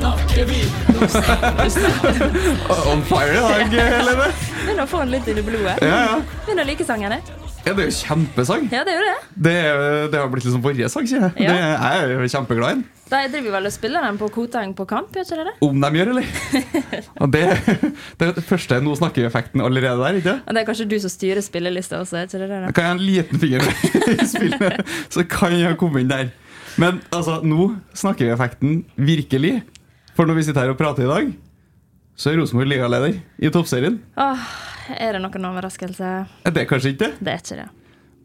On fire i dag, Helene. Begynner å få den litt inn i blodet. Ja, ja. Begynner å like sangene. ja, det er jo kjempesang. Ja, det er jo det. Det, er- det har blitt liksom vår sang, sier jeg. Ja. Det er jeg jo kjempeglad i den. De driver vel og spiller den på Koteng på kamp, gjør ikke det? Om de gjør, eller? Og det, det er det første Nå snakker vi-effekten allerede der, ikke Og det er kanskje du som styrer spillelista også, ikke det det? Jeg kan ha en liten finger i spillet, så kan jeg komme inn der. Men altså, nå snakker vi effekten virkelig. For når vi sitter her og prater i dag, så er Rosenborg ligaleder i toppserien. Åh, er det noen overraskelse? Er det kanskje ikke det? Det er ikke det.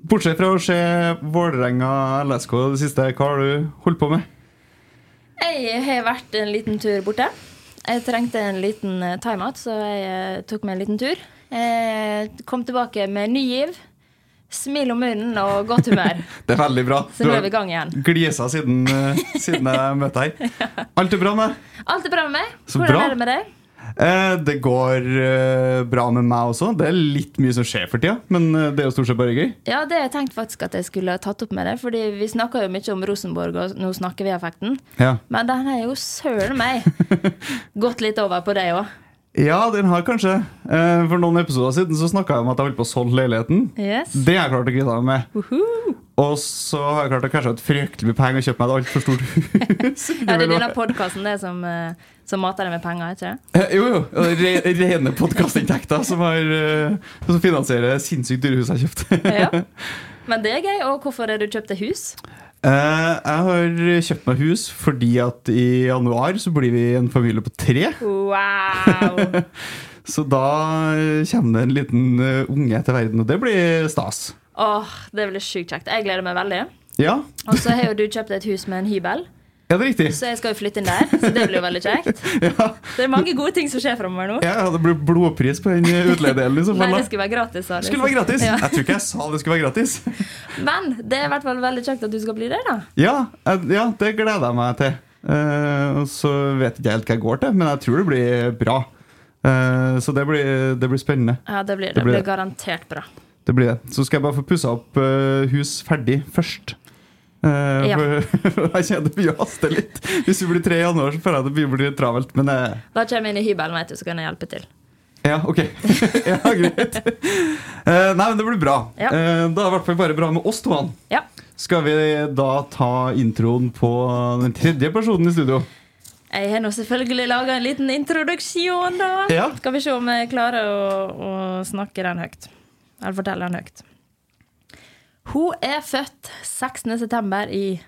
Bortsett fra å se Vålerenga LSK det siste, hva har du holdt på med? Jeg har vært en liten tur borte. Jeg trengte en liten eh, timeout, så jeg eh, tok meg en liten tur. Jeg kom tilbake med ny giv, smil om munnen og godt humør. Det er veldig bra. Så nå er vi i gang igjen. glisa siden, eh, siden jeg møtte deg Alt er bra med deg? Alt er bra med meg. Så Hvordan bra. er det med deg? Eh, det går eh, bra med meg også. Det er litt mye som skjer for tida, men det er jo stort sett bare gøy. Ja, det jeg tenkt faktisk at jeg skulle tatt opp med deg. Fordi vi snakker jo mye om Rosenborg, og nå snakker vi effekten. Ja. Men den er jo søren meg gått litt over på deg òg. Ja, den har kanskje. Eh, For noen episoder siden så snakka jeg om at jeg holdt på å solge leiligheten. Yes. Det har jeg klart å kvitte meg med. Uhu. Og så har jeg klart å cashe ut fryktelig mye penger og kjøpe meg et altfor stort hus. Ja, det er denne podkasten som, eh, som mater deg med penger, ikke det? Eh, Jo, jo. Re rene podkastinntekter som, har, som finansierer sinnssykt dyre hus jeg har kjøpt. Ja. Men det er gøy. Og hvorfor har du kjøpt deg hus? Eh, Jeg har kjøpt meg hus fordi at i januar så blir vi en familie på tre. Wow! Så da kommer det en liten eh, unge til verden, og det blir stas. Åh, Det blir sjukt kjekt. Jeg gleder meg veldig. Ja, Og så har jo du kjøpt et hus med en hybel, ja det er riktig. så jeg skal jo flytte inn der. Så det blir jo veldig kjekt. Ja, Det er mange gode ting som skjer framover nå. ja Det blir blodpris på den utleiedelen. Liksom. Nei, det skulle være gratis. du. Skulle være gratis. Ja. Jeg tror ikke jeg sa det skulle være gratis. Men det er i hvert fall veldig kjekt at du skal bli det, da. Ja, ja det gleder jeg meg til. Uh, så vet jeg ikke helt hva jeg går til, men jeg tror det blir bra. Uh, så det blir, det blir spennende. Ja, det blir, Det det blir blir garantert bra. Det blir det. Så skal jeg bare få pussa opp uh, hus ferdig først. Eh, Ja. for jeg kjenner det begynner å haste litt. Hvis vi blir tre i januar, så føler jeg det begynner å bli travelt. Men uh. Da kommer jeg inn i hybelen, vet du, så kan jeg hjelpe til. ja, ok. ja, greit. Uh, nei, men det blir bra. Ja. Uh, da er det i hvert fall bare bra med oss to. han. Ja. Skal vi da ta introen på den tredje personen i studio? Jeg har nå selvfølgelig laga en liten introduksjon, da. Ja. Skal vi se om jeg klarer å, å snakke den høyt. Eller fortelle den høyt. Hun er født 16. september i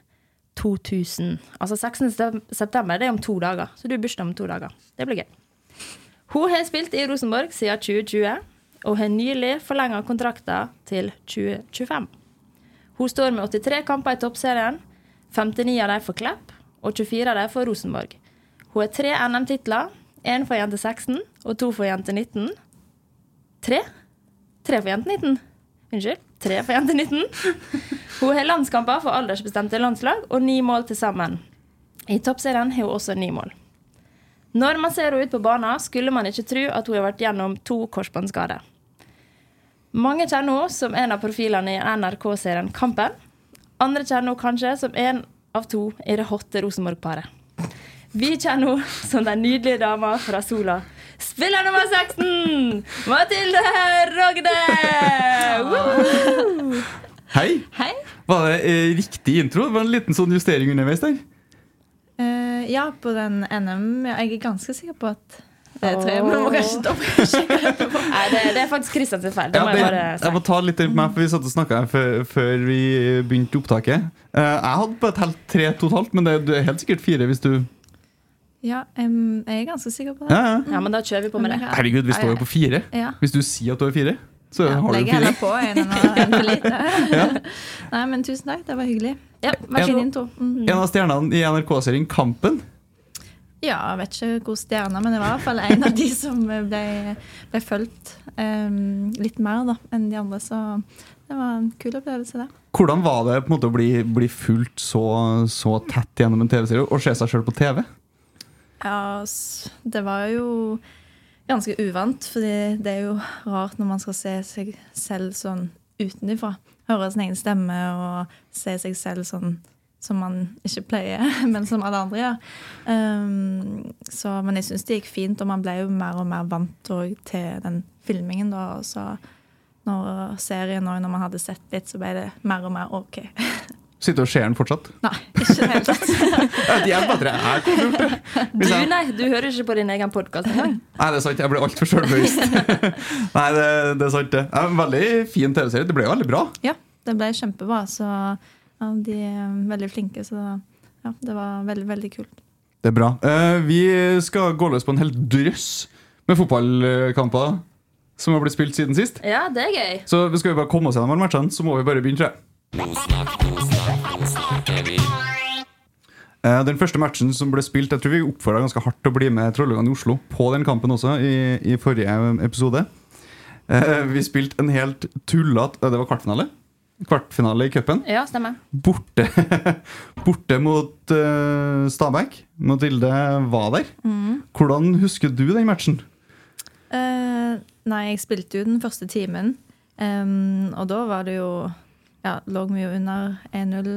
2000. Altså 16. september, det er om to dager. Så du har bursdag om to dager. Det blir gøy. Hun har spilt i Rosenborg siden 2020, og har nylig forlenga kontrakten til 2025. Hun står med 83 kamper i toppserien. 59 av dem for Klepp og 24 av dem for Rosenborg. Hun har tre NM-titler. Én for jente 16 og to for jente 19. Tre? Tre for jente 19. Unnskyld. Tre for jenter 19. Hun har landskamper for aldersbestemte landslag og ni mål til sammen. I toppserien har hun også ni mål. Når man ser henne ut på banen, skulle man ikke tro at hun har vært gjennom to korsbåndskader. Mange kjenner henne som en av profilene i NRK-serien Kampen. Andre kjenner henne kanskje som en av to i det hotte Rosenborg-paret. Vi kjenner henne som den nydelige dama fra Sola. Spiller nummer 16! Mathilde Rogde! Hei! Hei. Var det eh, riktig intro? Det var en liten sånn justering underveis der. Eh, ja, på den NM Jeg er ganske sikker på at det er tre. Oh. Men må kanskje dobbeltsjekke det etterpå. Nei, det, det er faktisk Kristian sin feil. Det Ja, må jeg bare si. jeg må ta litt til meg, for vi satt og snakka før, før vi begynte opptaket. Eh, jeg hadde bare telt tre totalt, men det, du er helt sikkert fire hvis du Ja, um, jeg er ganske sikker på det. Ja, ja. Ja, men da kjører vi på med det. Herregud, vi står jo på fire. Ja. Hvis du sier at du er fire, så Ja, har du Legger fire. heller på en enn lite. Nei, men tusen takk. Det var hyggelig. Ja, Vær så En- god. Mm. En av stjernene i NRK-serien Kampen. Ja, jeg vet ikke hvor stjerner, men det var i hvert fall en av de som ble, ble fulgt um, litt mer da, enn de andre. Så det var en kul opplevelse, det. Hvordan var det på en måte å bli, bli fulgt så, så tett gjennom en TV-serie og se seg sjøl på TV? Ja, det var jo ganske uvant, fordi det er jo rart når man skal se seg selv sånn utenifra. Høre sin egen stemme og se seg selv sånn som man ikke pleier, men som alle andre gjør. Um, så, men jeg syns det gikk fint, og man ble jo mer og mer vant til den filmingen. da, og så når serien òg, når man hadde sett litt, så ble det mer og mer OK. Sitter og ser den fortsatt? Nei, ikke i det hele tatt. Jeg bare, jeg gjort det. Du, nei, du hører ikke på din egen podkast engang. Nei, det er sant. Jeg ble altfor sjølbevisst. Nei, det, det er sant, det. er en veldig fin TV-serie. Det ble jo veldig bra. Ja, det ble kjempebra. Så ja, de er veldig flinke. Så ja, det var veldig, veldig kult. Det er bra. Uh, vi skal gå løs på en hel drøss med fotballkamper som har blitt spilt siden sist. Ja, det er gøy. Så skal vi bare komme oss gjennom alle matchene, så må vi bare begynne, Eh, Den første matchen som ble spilt Jeg tror vi oppfordra ganske hardt til å bli med Trollungene i Oslo på den kampen også, i, i forrige episode. Eh, Vi spilte en helt tullete Det var kvartfinale? Kvartfinale i cupen. Ja, stemmer. Borte, borte mot uh, Stabæk. Mathilde var der. Hvordan husker du den matchen? Uh, nei, jeg spilte jo den første timen. Um, og da var det jo Ja, lå vi jo under 1-0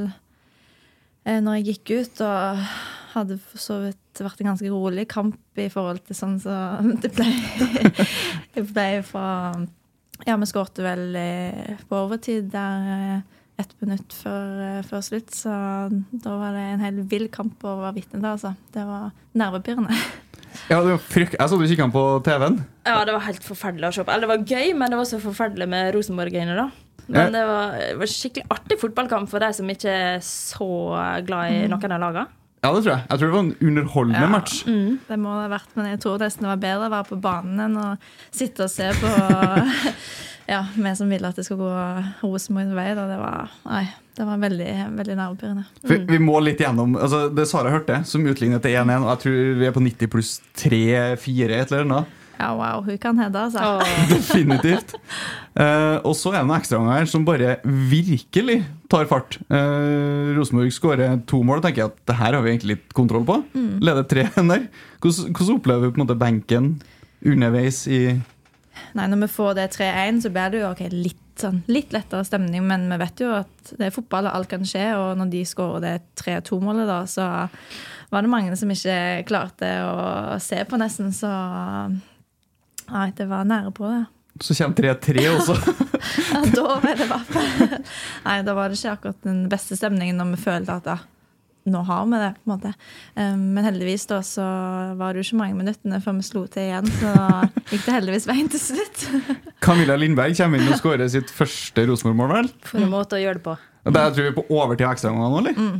eh, når jeg gikk ut. Og hadde for så vidt vært en ganske rolig kamp i forhold til sånn som det ble. det ble fra Ja, vi skårte vel eh, på overtid der eh, ett minutt før, før slutt. Så da var det en helt vill kamp å være vitne til, altså. Det var nervepirrende. Ja, det var frykt. Jeg så du kikka på TV-en. Ja, det var helt forferdelig å se på. Eller det var gøy, men det var så forferdelig med Rosenborg-øyne, da. Men det var, det var skikkelig artig fotballkamp for de som ikke er så glad i noen av lagene. Ja, det tror jeg. Jeg tror det var en underholdende Ja. match. Det må det ha vært, men jeg tror nesten det var bedre å være på banen enn å sitte og se på Ja, vi som ville at det skulle gå Rosenborgs vei. Da. Det var, nei, det var veldig, veldig nervepirrende. Vi, vi må litt gjennom altså, Det Sara hørte, som utlignet til 1-1. Og jeg tror vi er på 90 pluss 3-4, et eller annet. Ja, wow, hun kan heade, altså. Oh. Definitivt. Eh, og så er det noen ekstraomganger som bare virkelig tar fart. Eh, Rosenborg skårer to mål og tenker jeg at det her har vi egentlig litt kontroll på. Leder 3-1 der. Hvordan, hvordan opplever du på en måte benken underveis i Nei, Når vi får det 3-1, så blir det jo okay, litt, sånn, litt lettere stemning. Men vi vet jo at det er fotball, og alt kan skje. Og når de skårer det 3-2-målet, da, så var det mange som ikke klarte å se på, nesten. Så nei, det var nære på, det. Så kommer 3-3 også. Ja, da var det i hvert fall Nei, da var det ikke akkurat den beste stemningen når vi følte at ja, nå har vi det. på en måte. Um, Men heldigvis da så var det jo ikke mange minuttene før vi slo til igjen. Så da gikk det heldigvis veien til slutt. Camilla Lindberg kommer inn og skårer sitt første Rosenborg-mål. vel? For en måte å gjøre det på. Det Der tror vi på overtid og ekstraomganger nå, eller?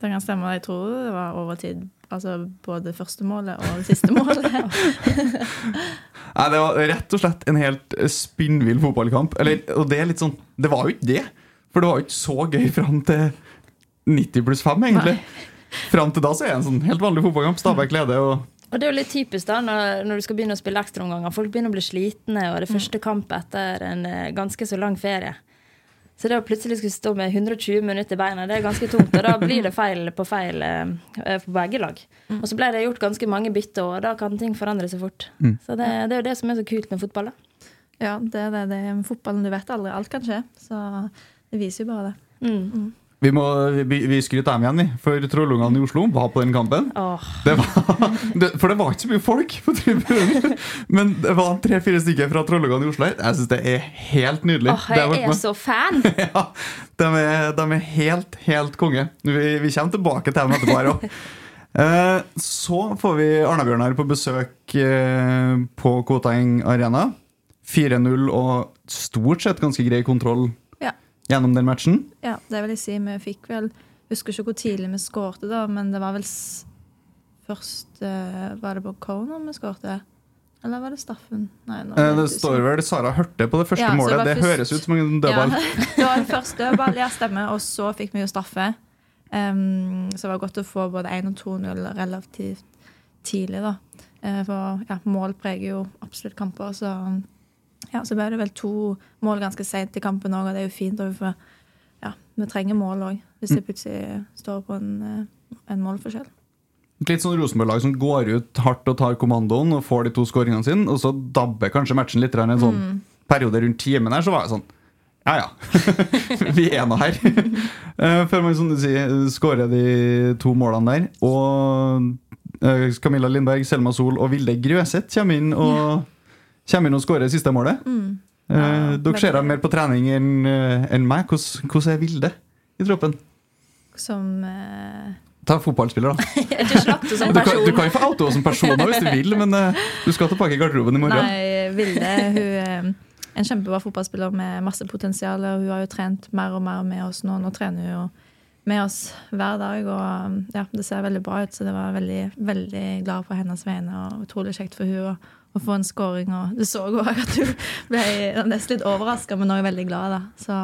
Det kan stemme. Jeg tror det var overtid. Altså både første målet og det siste målet. Nei, Det var rett og slett en helt spinnvill fotballkamp. Eller, og det er litt sånn Det var jo ikke det. For det var jo ikke så gøy fram til 90 pluss 5, egentlig. Fram til da så er det en sånn helt vanlig fotballkamp. Stabæk leder og Og det er jo litt typisk da, når, når du skal begynne å spille ekstraomganger. Folk begynner å bli slitne, og det er første kamp etter en eh, ganske så lang ferie. Så det å plutselig skulle stå med 120 minutter i beina, det er ganske tungt. Og da blir det feil på feil eh, eh, på begge lag. Og så ble det gjort ganske mange bytter, og da kan ting forandre seg fort. Så det, det er jo det som er så kult med fotball. da. Ja, det er det. det er fotballen, du vet aldri. Alt kan skje. Så det viser jo bare det. Vi, må, vi, vi skryter dem igjen, vi. For Trollungene i Oslo var på den kampen. Oh. Det var, det, for det var ikke så mye folk på tribunen. Men det var tre-fire stykker fra Trollungene i Oslo her. Jeg syns det er helt nydelig. vært jeg er så fan! ja, de er, de er helt, helt konge. Vi, vi kommer tilbake til dem etterpå her òg. Så får vi Arna-Bjørnar på besøk eh, på Koteng Arena. 4-0 og stort sett ganske grei kontroll. Gjennom den matchen. Ja, det vil jeg si. Vi fikk vel Husker ikke hvor tidlig vi skårte, da, men det var vel s først eh, Var det på corner vi skårte? Eller var det Staffen? Nei, nå Eh, Det står vel Sara hørte på det første Ja, målet. det. Det først- høres ut som en dødball. Ja, det var først dødball, ja, stemmer. Og så fikk vi jo straffe. Um, så det var godt å få både 1 og 2-0 relativt tidlig, da. Uh, for ja, mål preger jo absolutt kamper. Så, ja, så ble det vel to mål ganske seint i kampen òg, og det er jo fint. får- ja, vi trenger mål òg, hvis det plutselig står på en, eh, en målforskjell. Litt sånn Rosenborg-lag som går ut hardt og tar kommandoen og får de to skåringene sine, og så dabber kanskje matchen litt. En sånn Mm. periode rundt timen her, så var jeg sånn Ja ja, vi er nå her. Eh, Før man som du sier, skårer de to målene der. Og eh, Camilla Lindberg, Selma Sol og Vilde Grøseth kommer inn og, kommer inn og skårer siste målet. Mm. Eh, dere ser dem mer på trening enn en meg. Hvordan, hvordan er Vilde i troppen? Som eh, Ta fotballspiller, da. Du kan, du kan jo få auto som person også, hvis du vil, men eh, du skal tilbake i garderoben i morgen. Nei, Vilde hun er en kjempebra fotballspiller med masse potensial. og Hun har jo trent mer og mer med oss nå. Nå trener hun jo med oss hver dag, og ja, det ser veldig bra ut. Så det var veldig, veldig glad på hennes vegne, og utrolig kjekt for hun å, å få en scoring. Og du så òg at du ble nesten litt overraska, men òg veldig glad. da. Så,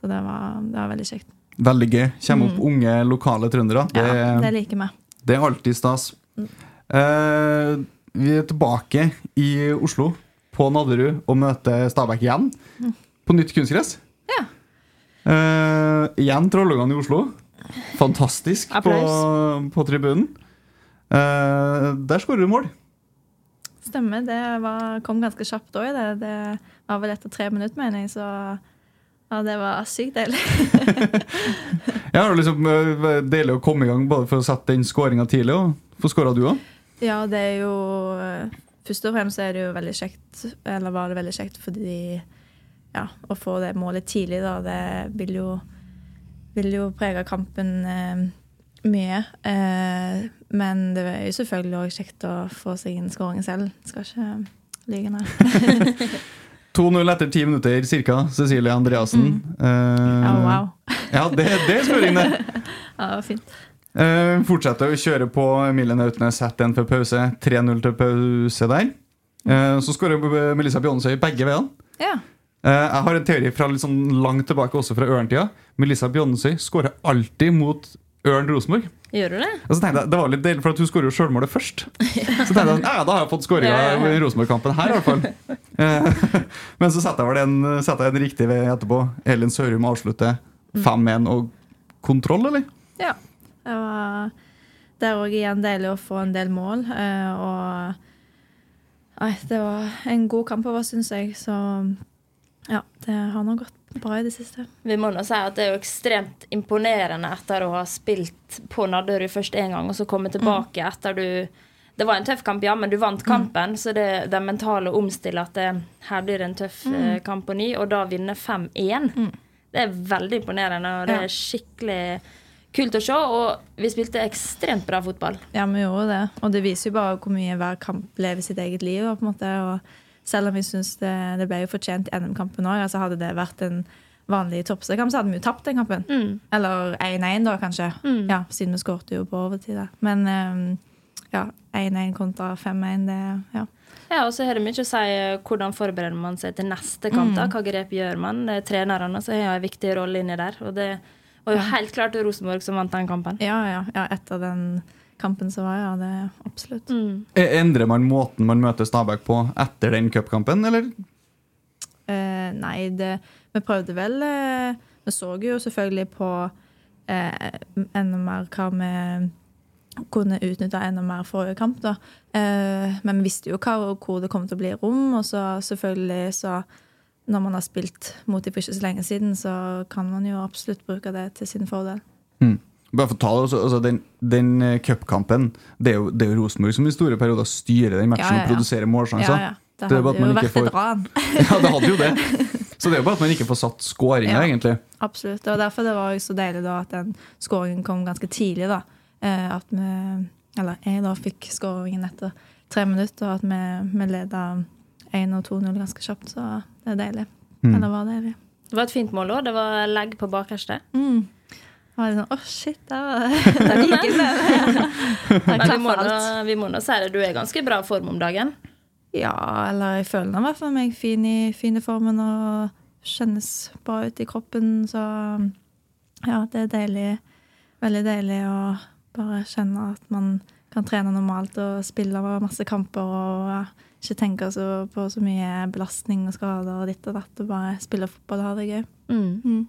så det, var, det var veldig kjekt. Veldig gøy. Kommer opp unge, lokale trøndere. Det, Ja, det liker vi. det er alltid stas. Eh, vi er tilbake i Oslo, på Nadderud, og møter Stabæk igjen. På nytt kunstgress. Ja. Eh, igjen Trollungene i Oslo. Fantastisk på, på tribunen. Eh, der skårer du mål. Stemmer. Det var, kom ganske kjapt òg. Det, det var vel etter tre minutter, mener jeg. Så ja, det var sykt deilig. Ja, det liksom eh, Deilig å komme i gang både for å sette den skåringa tidlig. Og få skåra du òg. Ja, det er jo Først og fremst er det jo veldig kjekt, eller var det veldig kjekt fordi ja, å få det målet tidlig, da, det vil jo, vil jo prege kampen eh, mye. Eh, men det er jo selvfølgelig òg kjekt å få seg en skåring selv. Skal ikke lyve, nei. 2-0 etter ti minutter ca. Cecilie Andreassen. Eh, Ja, wow. Ja, det, det er skåring, det. Ja, det var fint. Uh, fortsetter å kjøre på Emilie Nautnes, setter en for pause. 3-0 til pause der. Uh, så skårer Melissa Bjonsøy begge veiene. Ja. Uh, jeg har en teori fra litt sånn langt tilbake, også fra Ørn-tida. Melissa Bjonsøy skårer alltid mot Ørn Rosenborg. Gjør du det? Og så tenkte jeg, Det var litt deilig, for at hun skårer jo sjølmålet først. Så tenkte jeg, ja, da har jeg fått skåringa Ja, i Rosenborg-kampen her, i hvert fall. Eh, Men så setter jeg vel en, setter jeg en riktig vei etterpå. Elin Sørum avslutter 5-1 og kontroll, eller? Ja. Det er òg igjen deilig å få en del mål. eh, Og Nei, det var en god kamp over, syns jeg. Så ja, det har nå gått bra i det siste. Vi må nå si at det er jo ekstremt imponerende etter å ha spilt på Nadderud først én gang, og så komme tilbake etter du Det var en tøff kamp, ja, men du vant kampen, så det, det mentale å omstille at det, her blir det en tøff mm. kamp på ny, og da vinne 5-1, det er veldig imponerende, og det er skikkelig kult å se. Og vi spilte ekstremt bra fotball. Ja, vi gjorde det. Og det viser jo bare hvor mye hver kamp lever sitt eget liv. på en måte, og selv om jeg syns det, det ble jo fortjent i NM-kampen òg. Altså hadde det vært en vanlig toppseriekamp, så hadde vi jo tapt den kampen. Eller 1-1, da, kanskje. Ja, Siden vi skårte jo på overtid. Men um, ja, 1-1 kontra 5-1, det Ja. Ja, og så har det mye å si eh, hvordan forbereder man seg til neste kamp. da, Hva grep gjør man? Det er Trenerne så har en viktig rolle inni der. Og det var jo helt klart Rosenborg som vant den kampen. Ja, ja, ja, etter den kampen som var, ja. Det absolutt. Mm. E- Endrer man måten man møter Stabæk på etter den cupkampen, eller? Eh, nei, det, vi prøvde vel eh, Vi så jo selvfølgelig på eh, enda mer hva vi kunne utnytte enda mer forrige kamp. da. Eh, men vi visste jo hva, hvor det kom til å bli rom, og så selvfølgelig så når man har spilt mot dem for ikke så lenge siden, så kan man jo absolutt bruke det til sin fordel. Hmm. Bare for å ta det, altså, altså Den, den eh, cupkampen Det er jo, det er jo Rosenborg som i store perioder styrer den matchen Ja, ja, ja. og produserer målsjanser. Ja, ja. Det Det hadde jo vært får- et ran. Ja, det hadde jo det. Så det er jo bare at man ikke får satt skåringa, Ja. egentlig. Absolutt. Og derfor det var jo så deilig da at den skåringen kom ganske tidlig. da. Eh, At vi, eller jeg da fikk skåringen etter tre minutter, og at vi, vi leda 1 og 2-0 ganske kjapt. Så det er deilig. Mm. Eller var deilig. Det var et fint mål òg. Det var legg på bakerste. Mm. Var sånn Å, shit, da. det like. Men vi må, nå, vi må nå si det, du er i ganske bra form om dagen. Ja, eller jeg føler i hvert fall meg fin i, fin i formen og kjennes bra ut i kroppen. Så ja, det er deilig. Veldig deilig å bare kjenne at man kan trene normalt og spille masse kamper og ikke tenke så på så mye belastning og skader og ditt og datt, og bare spille fotball og ha det gøy. Mm.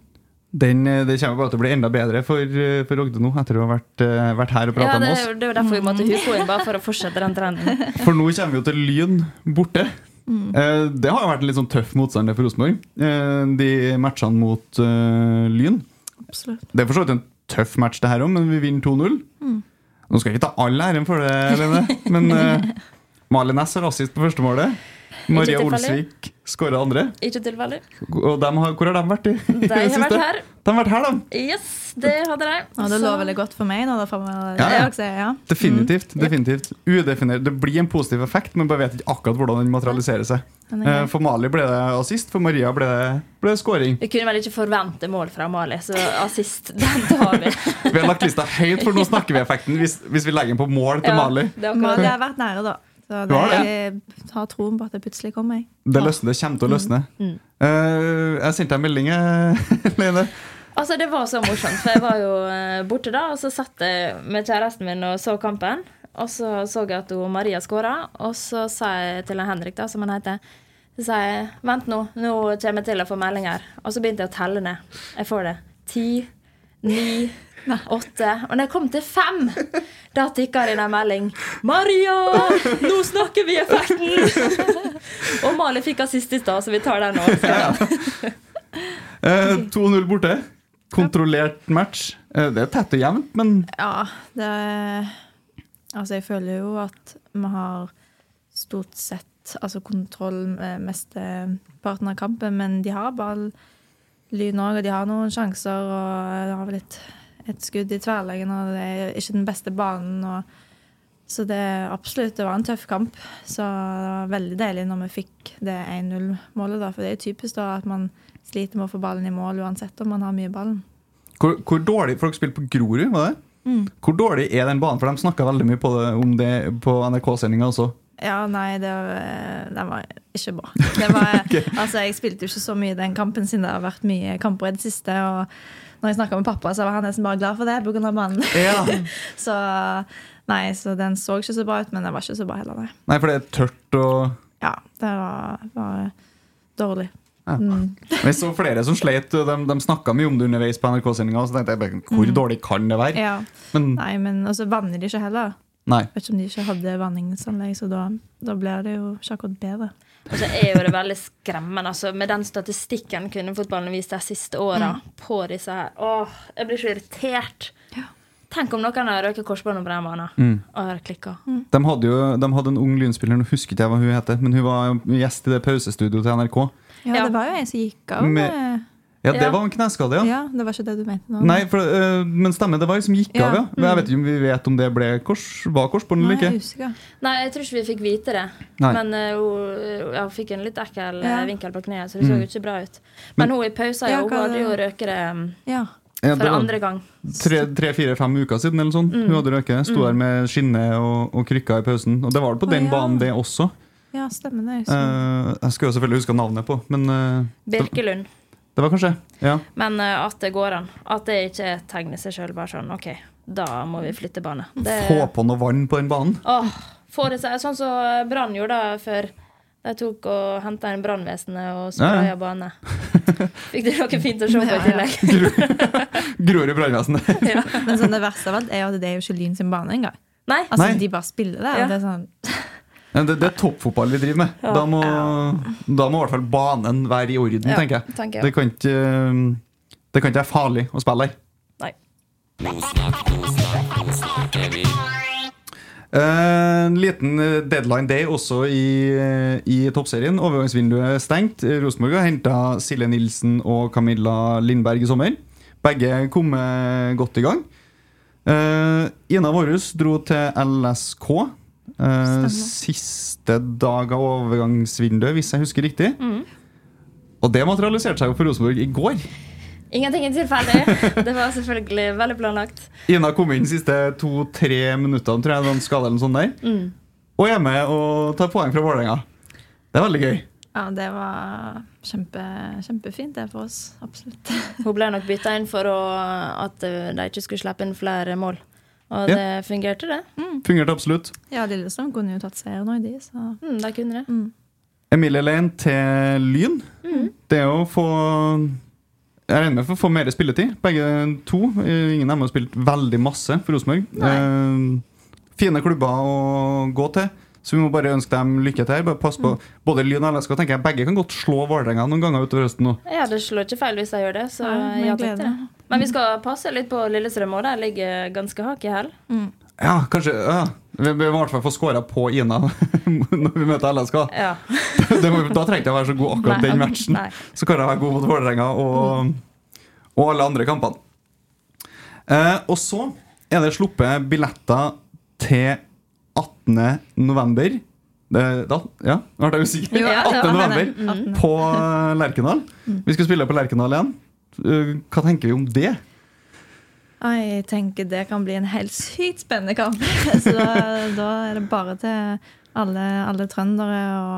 Den, eh, det kommer bare til å bli enda bedre for, eh, for Rogde nå, etter å ha vært, eh, vært her og prata Ja, med er oss. det er jo derfor vi måtte huke henne, bare for å fortsette den trenden. For nå kommer vi jo til Lyn borte. Eh, Det har jo vært en litt sånn tøff motstander for Rosenborg. Eh, De matchene mot eh, Lyn. Absolutt. Det er for så vidt en tøff match, det her òg, men vi vinner 2-0. Nå skal jeg ikke ta all æren for det, Lene, men Malin Næss har assist på første målet. Maria. Olsvik skåra andre. Ikke tilfeldig. Og dem har, hvor har de vært i? De har vært her. De har vært her, de. Yes, det hadde de. Og det lå veldig godt for meg nå. Da, meg. Ja, ja. Ja. Definitivt. definitivt Udefinert. Det blir en positiv effekt, men bare vet ikke akkurat hvordan den materialiserer seg. Den Eh. For Mali ble det assist, for Maria ble det, ble det scoring. Vi kunne vel ikke forvente mål fra Mali, så assist, den tar vi. Vi har lagt lista høyt, for nå snakker vi effekten hvis, hvis vi legger den på mål til Ja, Mali. det det det. har vært nære, da. Så det, det, jeg har troen på at det plutselig kommer. Jeg. Det løsner, det kommer til å løsne. Mm. Uh, jeg sendte deg en melding, Line. Lene. Altså, det var så morsomt, for jeg var jo eh, borte da, og så satt jeg med kjæresten min og så kampen. Og så så jeg at hun Maria skåra, og så sa jeg til Henrik, da, som han heter Så sa jeg vent nå, nå kommer jeg til å få meldinger. Og så begynte jeg å telle ned. Jeg får det. Ti, ni, åtte. Og når jeg kom til fem, da tikka det inn en melding. 'Maria, nå snakker vi effekten!' og Mali fikk assist i stad, så vi tar den nå. Eh, 2-0 borte. Kontrollert match. Eh, det er tett og jevnt, men Ja, det Altså, jeg føler jo at vi har stort sett altså kontroll med mesteparten av kampen, men de har ball, Lyn òg, og de har noen sjanser. Og har vel et, skudd i tverrleggen, og det er ikke den beste banen. Og, så det absolutt, det var en tøff kamp. Så det var veldig deilig når vi fikk det 1-0-målet, da. For det er typisk da at man sliter med å få ballen i mål uansett om man har mye ballen. hvor, hvor dårlig Folk spilte på Grorud, var det? Mm. Hvor dårlig er den banen? For de snakka veldig mye på det, om det på NRK-sendinga også. Ja, nei, det, den var ikke bra. Det var, altså, jeg spilte jo ikke så mye den kampen siden det har vært mye kamper i det siste. Og når jeg snakka med pappa, så var han nesten bare glad for det pga. banen. Ja. Så nei, så den så ikke så bra ut, men den var ikke så bra heller, nei. Nei, for det er tørt og Ja, det var, var dårlig. ja. Mm. Jeg så flere som sleit. De, de snakka mye om det underveis på NRK-sendinga. Så tenkte jeg bare, hvor dårlig kan det være? Mm. Ja, Men nei, men Og så vanner de ikke heller. nei. Vet ikke om de ikke hadde vanningsanlegg, så da, da blir det jo ikke akkurat bedre. Og så er jo det veldig skremmende. Altså, med den statistikken kvinnefotballen har vist de siste åra på disse her Åh, jeg blir så irritert. Tenk om noen har røket korsbåndet på den banen og har klikka. De hadde jo de hadde en ung Lynspiller, nå husket jeg hva hun heter, men hun var gjest i det pausestudioet til NRK. Ja, Ja. det var jo en som gikk av. Med- med- Ja, det Ja. var en kneskade, ja. Ja, det var ikke det du mente nå? Nei, for, uh, men stemmer, det var ei som gikk Ja, av, ja. Mm. jeg vet ikke om vi vet om det ble kors, var korsbånd eller Nei, jeg ikke. Nei, jeg tror ikke vi fikk vite det. Nei. Men eh, hun hun fikk en litt ekkel Ja. vinkel på kneet, så det så jo ikke bra ut. Men, hun i pausa Ja, hun hadde jo røket det um, Ja. Ja, for andre gang. Tre-fire-fem uker siden eller sånn. Hun hadde røket. Sto der med skinne og, og krykker i pausen. Og det var på den den ja. banen, det også. ja, stemmer det. Jeg husker. Eh, jeg skulle jo selvfølgelig huske navnet på, men uh, Birkelund. Det var kanskje Ja. Men uh, at det går an. At det ikke er et tegn i seg sjøl. Bare sånn OK, da må vi flytte bane. Det, Få på noe vann på den banen. Åh, får det seg Sånn som Brann gjorde da før de tok og henta inn brannvesenet og spraya Ja, bane. Fikk du noe fint å se på i tillegg? Gror i brannvesenet. ja. Men sånn, det verste av alt er jo at det er jo ikke Lyn sin bane engang. Nei. Altså, Nei. De bare spiller det. Ja. og Det er sånn, det, det er toppfotball vi driver med. Da må, da må i hvert fall banen være i orden, Ja, tenker jeg. tenker jeg. Det, kan ikke, det kan ikke være farlig å spille der. Nei. Eh, En liten eh, deadline day også i, eh, i toppserien. Overgangsvinduet er stengt. Rosenborg har henta Silje Nilsen og Camilla Lindberg i sommer. Begge kom eh, godt i gang. Uh, Ina Vårhus dro til LSK eh, siste dag av overgangsvinduet, hvis jeg husker riktig. Og det materialiserte seg jo for Rosenborg i går. Ingenting er tilfeldig. Det var selvfølgelig veldig planlagt. Ina kom inn de siste to-tre minuttene, tror jeg, det var en skade eller noe sånt der. Og er med og tar poeng fra Vålerenga. Det er veldig gøy. ja, det var kjempe, kjempefint, det for oss. Absolutt. Hun ble nok bytta inn for å, at eh, de ikke skulle slippe inn flere mål. Og Ja. det fungerte, det. Fungerte absolutt. Ja, Lillestrøm kunne jo tatt seier nå de, så Mm, da kunne det. Emilie Lane til Lyn. Det er å få Jeg regner med for å få mer spilletid. Begge to. Ingen av dem har spilt veldig masse for Rosenborg. Eh, fine klubber å gå til. Så vi må bare ønske dem lykke til. Bare pass på Både Lyn og LSK tenker jeg begge kan godt slå Vålerenga noen ganger utover høsten nå. Ja, det slår ikke feil hvis jeg gjør det. Så Nei, ja takk til det. Men vi skal passe litt på Lillestrøm òg. der ligger ganske hak i hæl. Ja, kanskje ja. Vi vi må i hvert fall få skåra på Ina når vi møter LSK. Ja. Da trengte jeg å være så god akkurat Nei, den matchen. nei. Så kan jeg være god mot Vålerenga og, og alle andre kampene. Eh, og så er det sluppet billetter til 18. november. Det, da, ja, nå ble jeg usikker. Ja, 18. november det. 18.. på Lerkendal. Vi skal spille på Lerkendal igjen. Eh, hva tenker vi om det? Jeg tenker det kan bli en helt sykt spennende kamp. Så da, da er det bare til alle, alle trøndere å,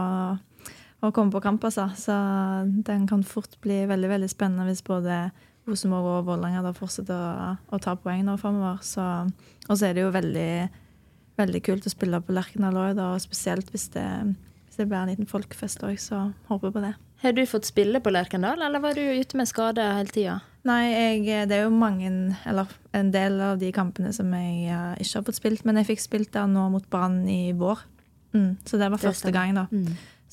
å komme på kamp, altså. Så den kan fort bli veldig veldig spennende hvis både Rosenborg og Vålerenga fortsetter å, å ta poeng nå framover. Og så er det jo veldig, veldig kult å spille på Lerkendal òg, og spesielt hvis det, hvis det blir en liten folkefest òg, så håper jeg på det. Har du fått spille på Lerkendal, eller var du ute med skade hele tida? Nei, jeg, det er jo mange, eller en del av de kampene som jeg uh, ikke har fått spilt, men jeg fikk spilt der nå mot Brann i vår. Mm, så det var Det første gang, da.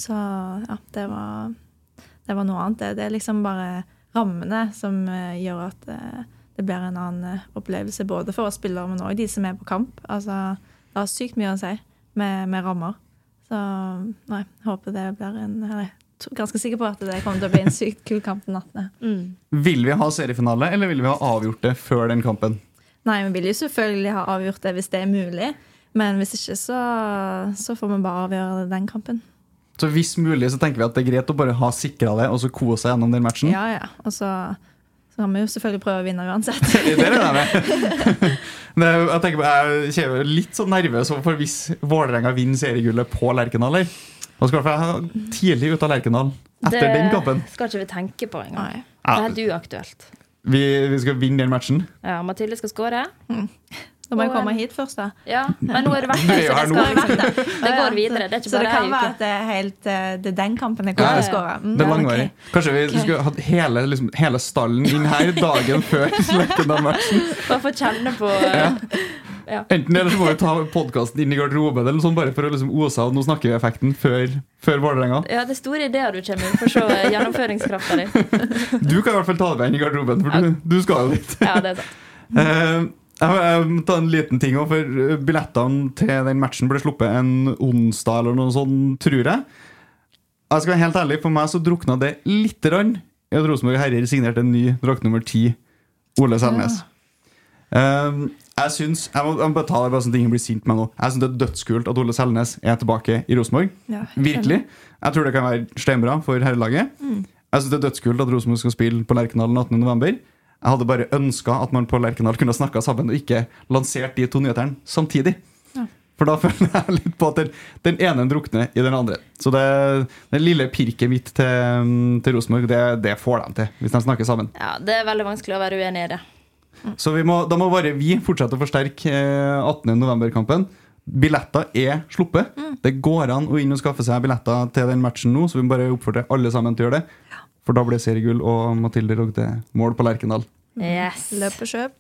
Så ja, det var, det var noe annet. Det, det er liksom bare rammene som uh, gjør at uh, det blir en annen eh, opplevelse, både for oss spillere, men òg de som er på kamp. Altså, det har sykt mye å si med, med rammer. Så nei, håper det blir en eller er ganske sikker på at det kommer til å bli en sykt kul kamp den 18. Vil vi ha seriefinale, eller vil vi ha avgjort det før den kampen? Nei, vi vil jo selvfølgelig ha avgjort det hvis det er mulig. Men hvis ikke, så, så får vi bare avgjøre den kampen. Så hvis mulig så tenker vi at det er greit å bare ha sikra det, og så kose seg gjennom den matchen. Ja, ja. Og så, så kan vi jo selvfølgelig prøve å vinne uansett. Det er det med. Men jeg, jeg tenker på, jeg er litt sånn nervøs for hvis Vålerenga vinner seriegullet på Lerkendal. her. Skal i hvert fall jeg ha tidlig ut av Lerkendal etter det den kampen. skal ikke vi tenke på engang. Nei. Det er helt uaktuelt. Vi, vi skal vinne den matchen. Ja, Mathilde skal skåre. Da må jeg komme hit først, da. Ja, men nå er Du så det skal liksom Det går videre. Det er ikke Så det kan være at det er helt eh, Det er den kampen jeg kommer til å skåre. Mm, Det er langvarig. Kanskje vi skulle hatt hele, liksom, hele stallen inn her dagen før Lerkendal-matchen. Bare få kjenne på Enten eller så må vi ta podkasten inn i garderoben eller sånn, bare for å liksom ose av Nå snakker vi-effekten før, før Vålerenga. Ja, det er store ideer du kommer inn Få se gjennomføringskrafta di. Du kan i hvert fall ta det med inn i garderoben, for du, du skal jo dit. Ja, det er sant. Jeg jeg må ta en liten ting òg, for eh, Billettene til den matchen ble sluppet en onsdag, eller noe sånt, tror jeg. Jeg skal være helt ærlig, For meg så drukna det lite grann i at Rosenborg Herrer signerte en ny drakt nummer ti, Ole Selnes. Eh, jeg synes, jeg må, jeg må bare ta det bare sånn at ingen blir sint med nå. Jeg syns det er dødskult at Ole Selnes er tilbake i Rosenborg. Ja, Virkelig. Jeg tror det kan være steinbra for herrelaget. Jeg synes det er dødskult at Rosenborg skal spille på Lerkendal den 18. november. Jeg hadde bare ønska at man på Lerkendal kunne snakka sammen og ikke lansert de to nyhetene samtidig. For da føler jeg litt på at den, den ene drukner i den andre. Så det, det lille pirket mitt til, til Rosenborg, det, det får de til, hvis de snakker sammen. Ja, Det er veldig vanskelig å være uenig i det. Så vi må, da må bare vi fortsette å forsterke eh, 18. november-kampen. Billetter er sluppet. Det går an å inn og skaffe seg billetter til den matchen nå, så vi må bare oppfordre alle sammen til å gjøre det. For da ble seriegull og Mathilde Rogde mål på Lerkendal. Yes. Løp og kjøp.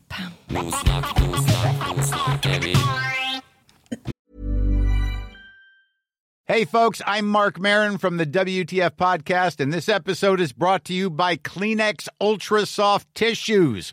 Hey, folks, I'm Mark Marin from the WTF Podcast, and this episode is brought to you by Kleenex Ultra Soft Tissues,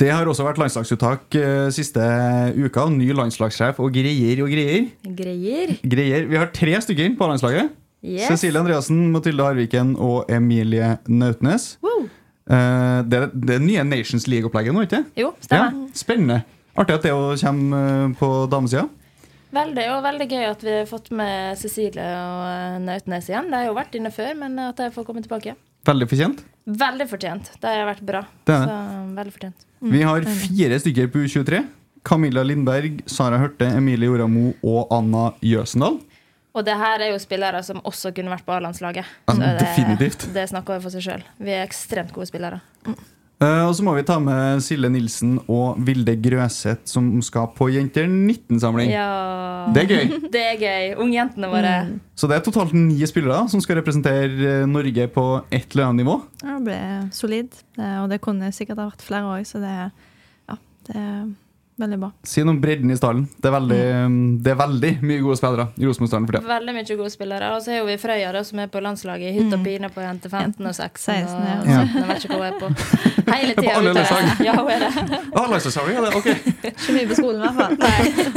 Det har også vært landslagsuttak eh, siste uka. Ny landslagssjef og greier og greier. Greier. Greier. Vi har tre stykker på landslaget. Yes. Cecilie Andreassen, Mathilde Harviken og Emilie Nautnes. Wow. Eh, det, er det nye Nations League-opplegget nå, ikke Jo, stemmer. Ja, spennende. Artig at det òg kommer eh, på damesida. Veldig, og veldig gøy at vi har fått med Cecilie og Nautnes igjen. De har jo vært inne før, men at de får komme tilbake. Veldig fortjent. Veldig fortjent. Det har vært bra. Veldig fortjent. Vi har fire stykker på U23. Camilla Lindberg, Sara Hørte, Emilie Joramo og Anna Jøsendal. Og det her er jo spillere som også kunne vært på A-landslaget. Ja, det. Det snakker for seg sjøl. Vi er ekstremt gode spillere. Eh, og så må vi ta med Silje Nilsen og Vilde Grøseth, som skal på Jenter 19-samling. Ja. Det er gøy. Det er gøy. Ungjentene våre. Så det er totalt ni spillere som skal representere eh, Norge på et eller annet nivå. Ja, det ble solid. Eh, Og det kunne sikkert ha vært flere òg, så det, ja, det veldig bra. Si noe om bredden i stallen. Det er veldig, Mm. det er veldig mye gode spillere i Rosenborg-stallen for tida. Veldig mye gode spillere. Og så jo vi Frøya, da, som er på landslaget i hytt og pine på jente 15 og 16. 16, og ja. Jeg vet ikke hva hun er på. Hele tida alle lag. Ja, hun er det. Ah, landslagssamling, ja, det, ok. Ikke mye på skolen, i hvert fall.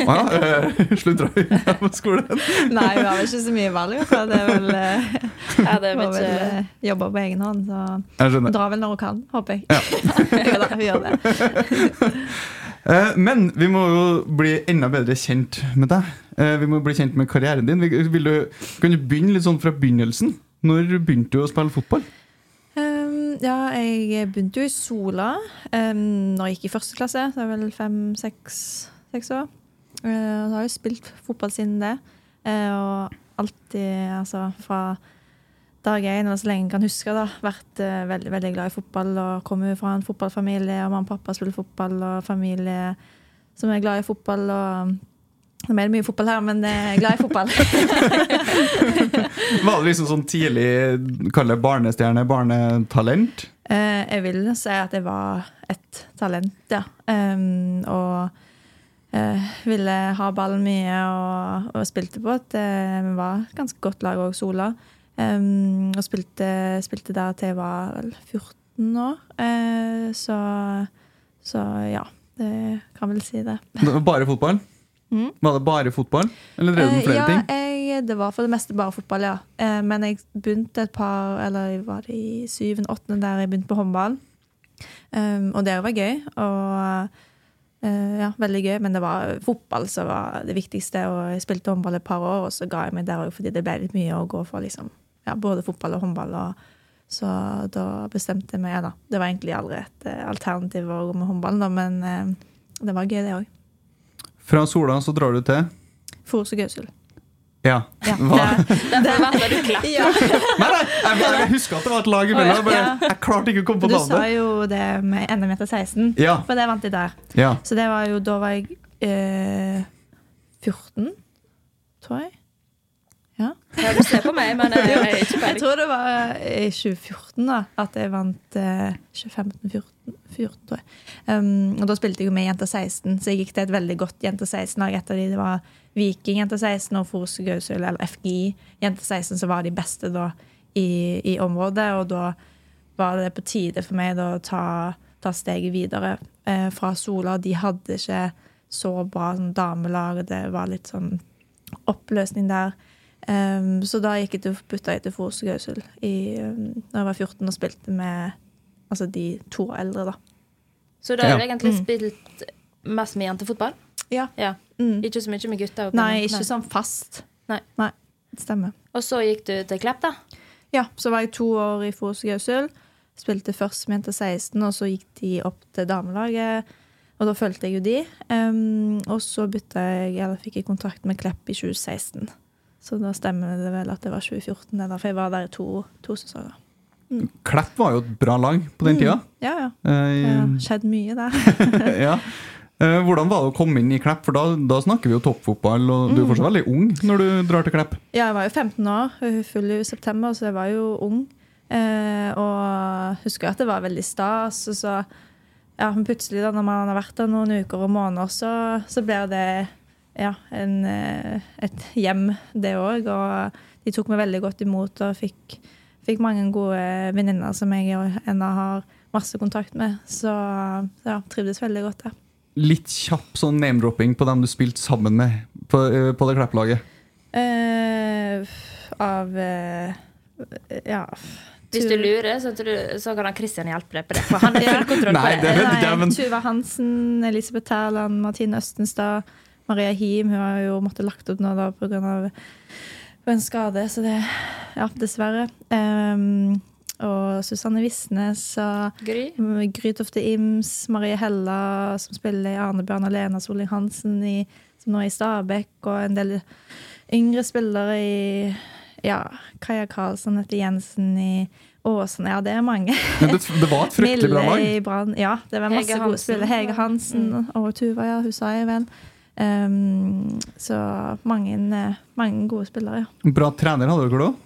Ah, ja, eh, Sludra hun på skolen? Nei, hun har vel ikke så mye valg. Det er vel, eh, Ja, det er hun har vel mye eh, jobber på egen hånd, så hun drar vel når hun kan, håper jeg. Ja. hun gjør det. Eh, Men vi må jo bli enda bedre kjent med deg. Eh, Vi må bli kjent med karrieren din. Vil du, kan du begynne litt sånn fra begynnelsen? Når begynte du å spille fotball? Um, ja, jeg begynte jo i Sola um, når jeg gikk i første klasse. Det er vel fem-seks år. Uh, så har jeg spilt fotball siden det. Uh, og alltid, altså fra dag én, eller så lenge jeg kan huske, da, vært uh, veldig, veldig glad i fotball. Og kommer fra en fotballfamilie, og mamma og pappa spiller fotball, og familie som er glad i fotball. og nå er det mye fotball her, men jeg er glad i fotball. Var det liksom sånn tidlig kalle barnestjerne, barnetalent? Eh, jeg vil si at jeg var et talent, ja. Um, og eh, ville ha ballen mye og, og spilte på eh, Vi var et ganske godt lag òg, Sola. Em, og spilte, spilte der til jeg var vel 14 år. Uh, så, så ja, det kan vel si det. Bare fotball? Mm. Var det bare fotball? Eller drev du med flere ja, ting? Jeg, det var for det meste bare fotball, ja. Eh, men jeg begynte et par Eller var det i syvende, åttende der jeg begynte på håndball. Um, og det var gøy. Og uh, ja, veldig gøy. Men det var fotball som var det viktigste, og jeg spilte håndball et par år, og så ga jeg meg der òg fordi det ble litt mye å gå for, liksom. Ja, både fotball og håndball. og så da bestemte jeg meg, da. Det var egentlig aldri et eh, alternativ å gå med håndballen, da, men eh, det var gøy, det òg. Fra Sola så drar du til Fors og Gausel. Ja. Ja, Hva? Derfor valgte du Klepp. Ja. Nei, nei, jeg, bare, husker at det var et lag imellom. Jeg, jeg klarte ikke å komme på Du sa jo det med NM etter 16, Ja. for det vant jeg der. Ja. Så det var jo, da var jeg eh, 14, tror jeg. Ja. Du ser på meg, men jeg har ikke Jeg tror det var i 2014 da, at jeg vant eh, 2015-14, 14, tror jeg. Um, og da spilte jeg jo med Jenta 16, så jeg gikk til et veldig godt Jenta 16-lag. Et av de det var Viking Jenta 16 og Forus Gausøl, eller FGI Jenta 16, som var de beste da i, i området. Og da var det på tide for meg da, å ta, ta steget videre eh, fra Sola. De hadde ikke så bra sånn, damelag, det var litt sånn oppløsning der. Um, så da gikk jeg til, bytta jeg til Forus Gausel um, da jeg var 14 og spilte med altså de to eldre, da. Så da har du Ja. egentlig Mm. spilt mest med jentefotball? Ja. Ja. Mm. Ikke så mye med gutter? Nei, nå. ikke sånn fast. Nei. det stemmer. Og så gikk du til Klepp, da? Ja, så var jeg to år i Forus Gausel. Spilte først med jenter 16, og så gikk de opp til damelaget. Og da fulgte jeg jo de. Um, og så bytta jeg, eller fikk jeg kontrakt med Klepp i 2016. Så da stemmer det vel at det var 2014, eller, for jeg var der i to, to sesonger. Klepp var jo et bra lag på den tida. Ja, ja. Eh, Det har skjedd mye der. ja. Eh, hvordan var det å komme inn i Klepp? For da, da snakker vi jo toppfotball, og du er fortsatt veldig ung når du drar til Klepp. Ja, jeg var jo 15 år, full i september, så jeg var jo ung. Eh, og husker at det var veldig stas. Og så, ja, men plutselig, da, når man har vært der noen uker og måneder, så, så blir det ja, en, eh, et hjem, det òg. Og de tok meg veldig godt imot og fikk, fikk mange gode venninner som jeg ennå har masse kontakt med. Så ja, trivdes veldig godt der. Litt kjapp sånn name-dropping på dem du spilte sammen med på, eh, på det Klepp-laget. Eh, av eh, ja Hvis du lurer, så, du, så kan han Christian hjelpe deg på det. For han har full kontroll på det det. det. ikke men Tuva Hansen, Elisabeth Terland, Martine Østenstad, Maria Him. Hun har jo måttet lagt opp nå da pga. en skade, så det Ja, dessverre. Um, og Susanne Visnes og Gry? Grytofte Ims, Marie Hella, som spiller i Arnebjørn og Lena Soling Hansen, i, som nå er i Stabekk, og en del yngre spillere i ja, Kaja Karlsson etter Jensen i Åsen. Ja, det er mange. men det, det var et fryktelig bra Mille lag. i Brann. Ja, det var masse gode spillere. Hege Hansen og Tuva, ja, hun sa jeg vel. Um, så mange, mange gode spillere, ja. Bra trener hadde dere òg.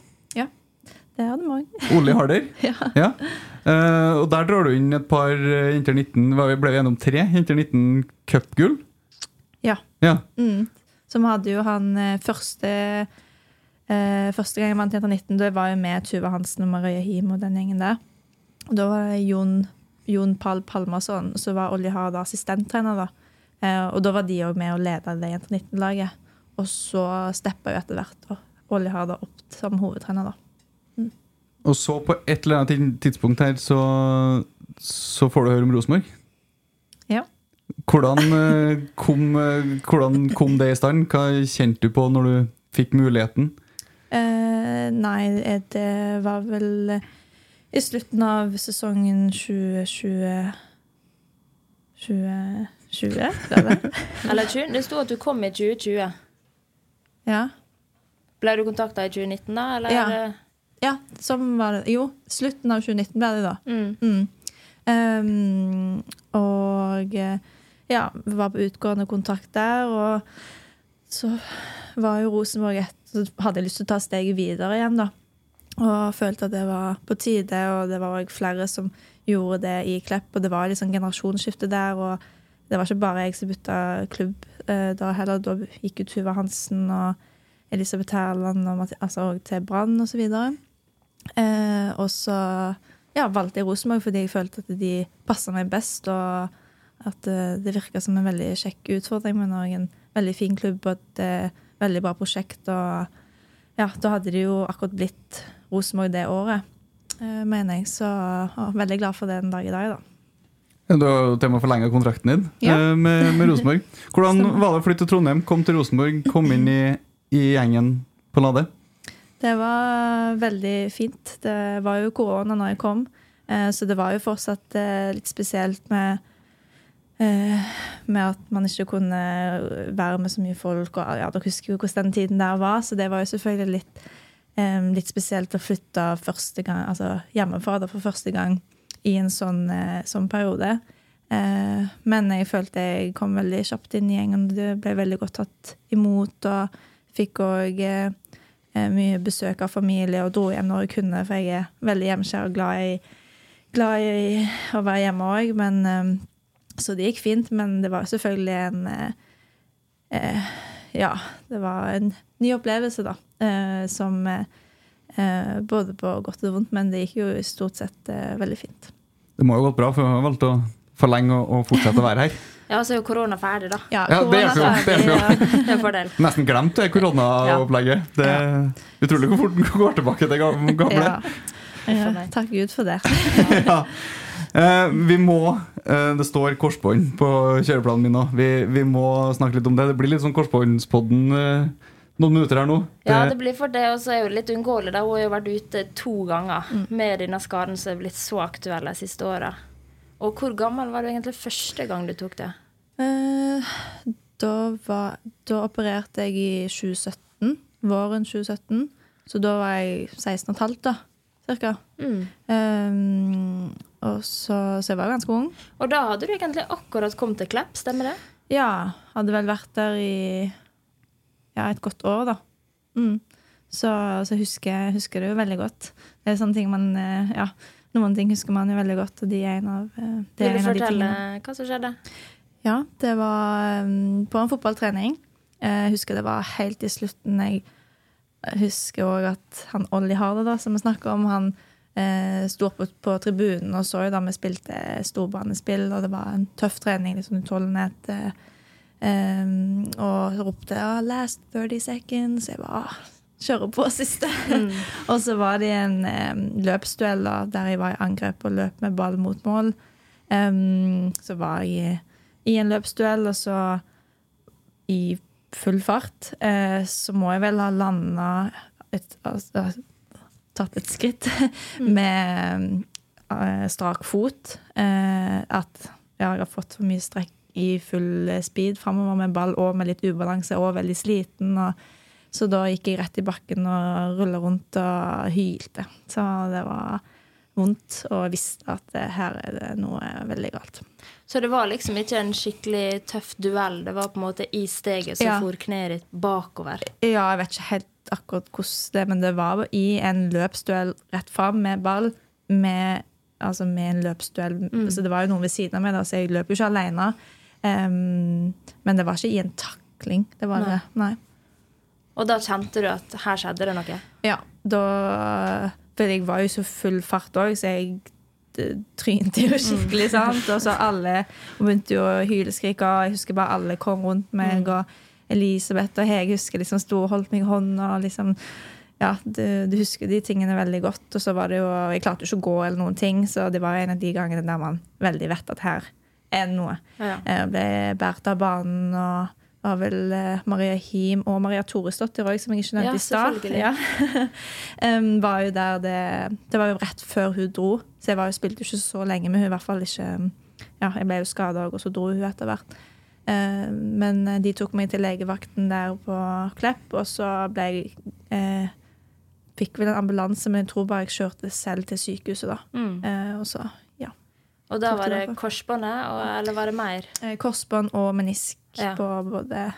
Det hadde òg. Ole Harder. Ja. Ja. Uh, og der drar du inn et par eh, Inter 19 hva Ble vi gjennom tre Inter 19 cupgull? Ja. Ja. Mm. Vi hadde jo han eh, første uh, Første gang jeg vant Jenter 19, det var jo med Tuva Hansen og Marie Him og den gjengen der. Og da var det Jon, Jon Pall Palmason, så var Olje Harder assistenttrener, da. Eh, og da var de òg med og leda det Jenter 19-laget. Og så steppa jo etter hvert og Olli Harda opp som hovedtrener, da. Mm. Og så på et eller annet tidspunkt her så, så får du høre om Rosenborg. Ja. Hvordan eh, kom, eh, hvordan kom, det i stand? Hva kjente du på når du fikk muligheten? Eh, nei, det var vel i slutten av sesongen 2020 20, 20? Eller 20? Det sto at du kom i 2020. Ja. Ble du kontakta i 2019, da? Eller? Ja. ja som var det. Jo, slutten av 2019 ble det, da. Mm. Um, og eh, ja, var på utgående kontakt der. Og så var jo Rosenborg et Så hadde jeg lyst til å ta steget videre igjen, da. Og følte at det var på tide, og det var òg flere som gjorde det i Klepp. Og det var liksom generasjonsskifte der, og det var ikke bare jeg som bytta klubb eh, da heller. Da gikk jo Tuva Hansen og Elisabeth Herland og altså, til Brann videre. Eh, og så ja, valgte jeg Rosenborg fordi jeg følte at de passa meg best, og at eh, det virka som en veldig kjekk utfordring, men òg en veldig fin klubb og et eh, veldig bra prosjekt. Og ja, da hadde det jo akkurat blitt Rosenborg det året, eh, mener jeg. Så ja, veldig glad for det den dag i dag, da. Du har til og med forlenga kontrakten din Ja. eh, med, med Rosenborg. Hvordan var det å flytte til Trondheim, kom til Rosenborg, kom inn i, i gjengen på Lade? Det var veldig fint. Det var jo korona når jeg kom, eh, så det var jo fortsatt eh, litt spesielt med med at man ikke kunne være med så mye folk. Og, ja, Dere husker jo hvordan den tiden der var, så det var jo selvfølgelig litt, litt spesielt å flytte gang, altså hjemmefra da, for første gang i en sånn, eh, sånn periode. Eh, men jeg følte jeg kom veldig kjapt inn i gjengen. Det ble veldig godt tatt imot. Og fikk òg eh, mye besøk av familie og dro hjem når jeg kunne, for jeg er veldig hjemskjær og glad i, glad i å være hjemme òg. Så det gikk fint, men det var selvfølgelig en eh, Ja, det var en ny opplevelse, da. Eh, som eh, Både på godt og vondt, men det gikk jo stort sett veldig fint. Det må jo ha gått bra, for hun har valgt å forlenge og, og fortsette å være her. Ja, så er jo korona ferdig, da. Ja, Ja, det er jo. Det jo. Er fordel. Nesten glemt det koronaopplegget. Det er utrolig hvor fort den går tilbake til gam- gamle. Ja. Ja, takk Gud for det. ja. Eh, vi må eh, Det står korsbånd på kjøreplanen min nå. Vi, vi må snakke litt om det. Det blir litt sånn Korsbåndspodden eh, noen minutter her nå. Ja, det blir for det, og så er jo litt uunngåelig. da. Hun har jo vært ute to ganger Mm. med denne skaden som er blitt så aktuell de siste åra. Og hvor gammel var du egentlig første gang du tok det? Eh, da, var, da opererte jeg i 2017. Våren 2017. Så da var jeg 16 15, da. Cirka. Um, og så, så jeg var ganske ung. Og da hadde du egentlig akkurat kommet til Klepp, stemmer det? Ja, hadde vel vært der i ja, et godt år, da. Mm. Så, så husker husker det jo veldig godt. Det er sånne ting man eh, Ja, noen ting husker man jo veldig godt, og de er en av, de det er Vil du de fortelle hva som skjedde? Ja, det var um, på en fotballtrening. Eh, Jeg husker det var helt i slutten. Jeg husker òg at han Olli Harder, da, som vi snakker om, han eh, sto oppe på tribunen og så jo da vi spilte storbanespill, og det var en tøff trening, liksom Du tåler ned Eh, um, og ropte 'last 30 seconds'. Jeg bare ah, kjører på siste. og så var det en um, løpsduell da, der jeg var i angrep og løp med ball mot mål. Um, så var jeg i en løpsduell, og så i full fart, uh, så må jeg vel ha landa et, altså, Tatt et skritt med eh, strak fot. Uh, at ja, jeg har fått for mye strekk i full speed framover med ball og med litt ubalanse og veldig sliten. Og, så da gikk jeg rett i bakken og rulla rundt og hylte. Så det var vondt, og visste at eh, her er det noe veldig galt. Så det var liksom ikke en skikkelig tøff duell, det var på en måte i steget som Ja. for kneet ditt bakover. Ja, jeg vet ikke helt akkurat hvordan det men det var i en løpsduell rett fram med ball. Med, altså med en løpsduell. Så det var jo noen ved siden av meg, da, så jeg løp jo ikke alene. Em, men det var ikke i en takling. Det var Nei. det. Nei. Og da kjente du at her skjedde det noe? Ja, da For jeg var jo så full fart òg, så jeg trynte jo skikkelig, sant. Og så alle begynte jo å hyleskrike, og jeg husker bare alle kom rundt meg, og Elisabeth og Hege husker liksom sto og holdt meg i hånda, og liksom ja, du, du husker de tingene veldig godt. Og så var det jo Jeg klarte jo ikke å gå eller noen ting, så det var en av de gangene der man veldig vet at her det noe. Ja. Jeg ble båret av banen, og var vel eh, Maria Him og Maria Toresdottir òg, som jeg ikke Ja, nevnte i stad. Ja. um, var jo der det Det var jo rett før hun dro, så jeg var jo, spilte ikke så lenge med hun i hvert fall ikke Ja, jeg ble jo skada òg, og så dro hun etter hvert. Eh, men eh, de tok meg til legevakten der på Klepp, og så ble jeg uh, Fikk vel en ambulanse, men jeg tror bare jeg kjørte selv til sykehuset, da. Mm. Uh, og så, ja. Og da var det det korsbåndet, og, eller var det mer? Eh, Korsbånd og menisk Ja. på både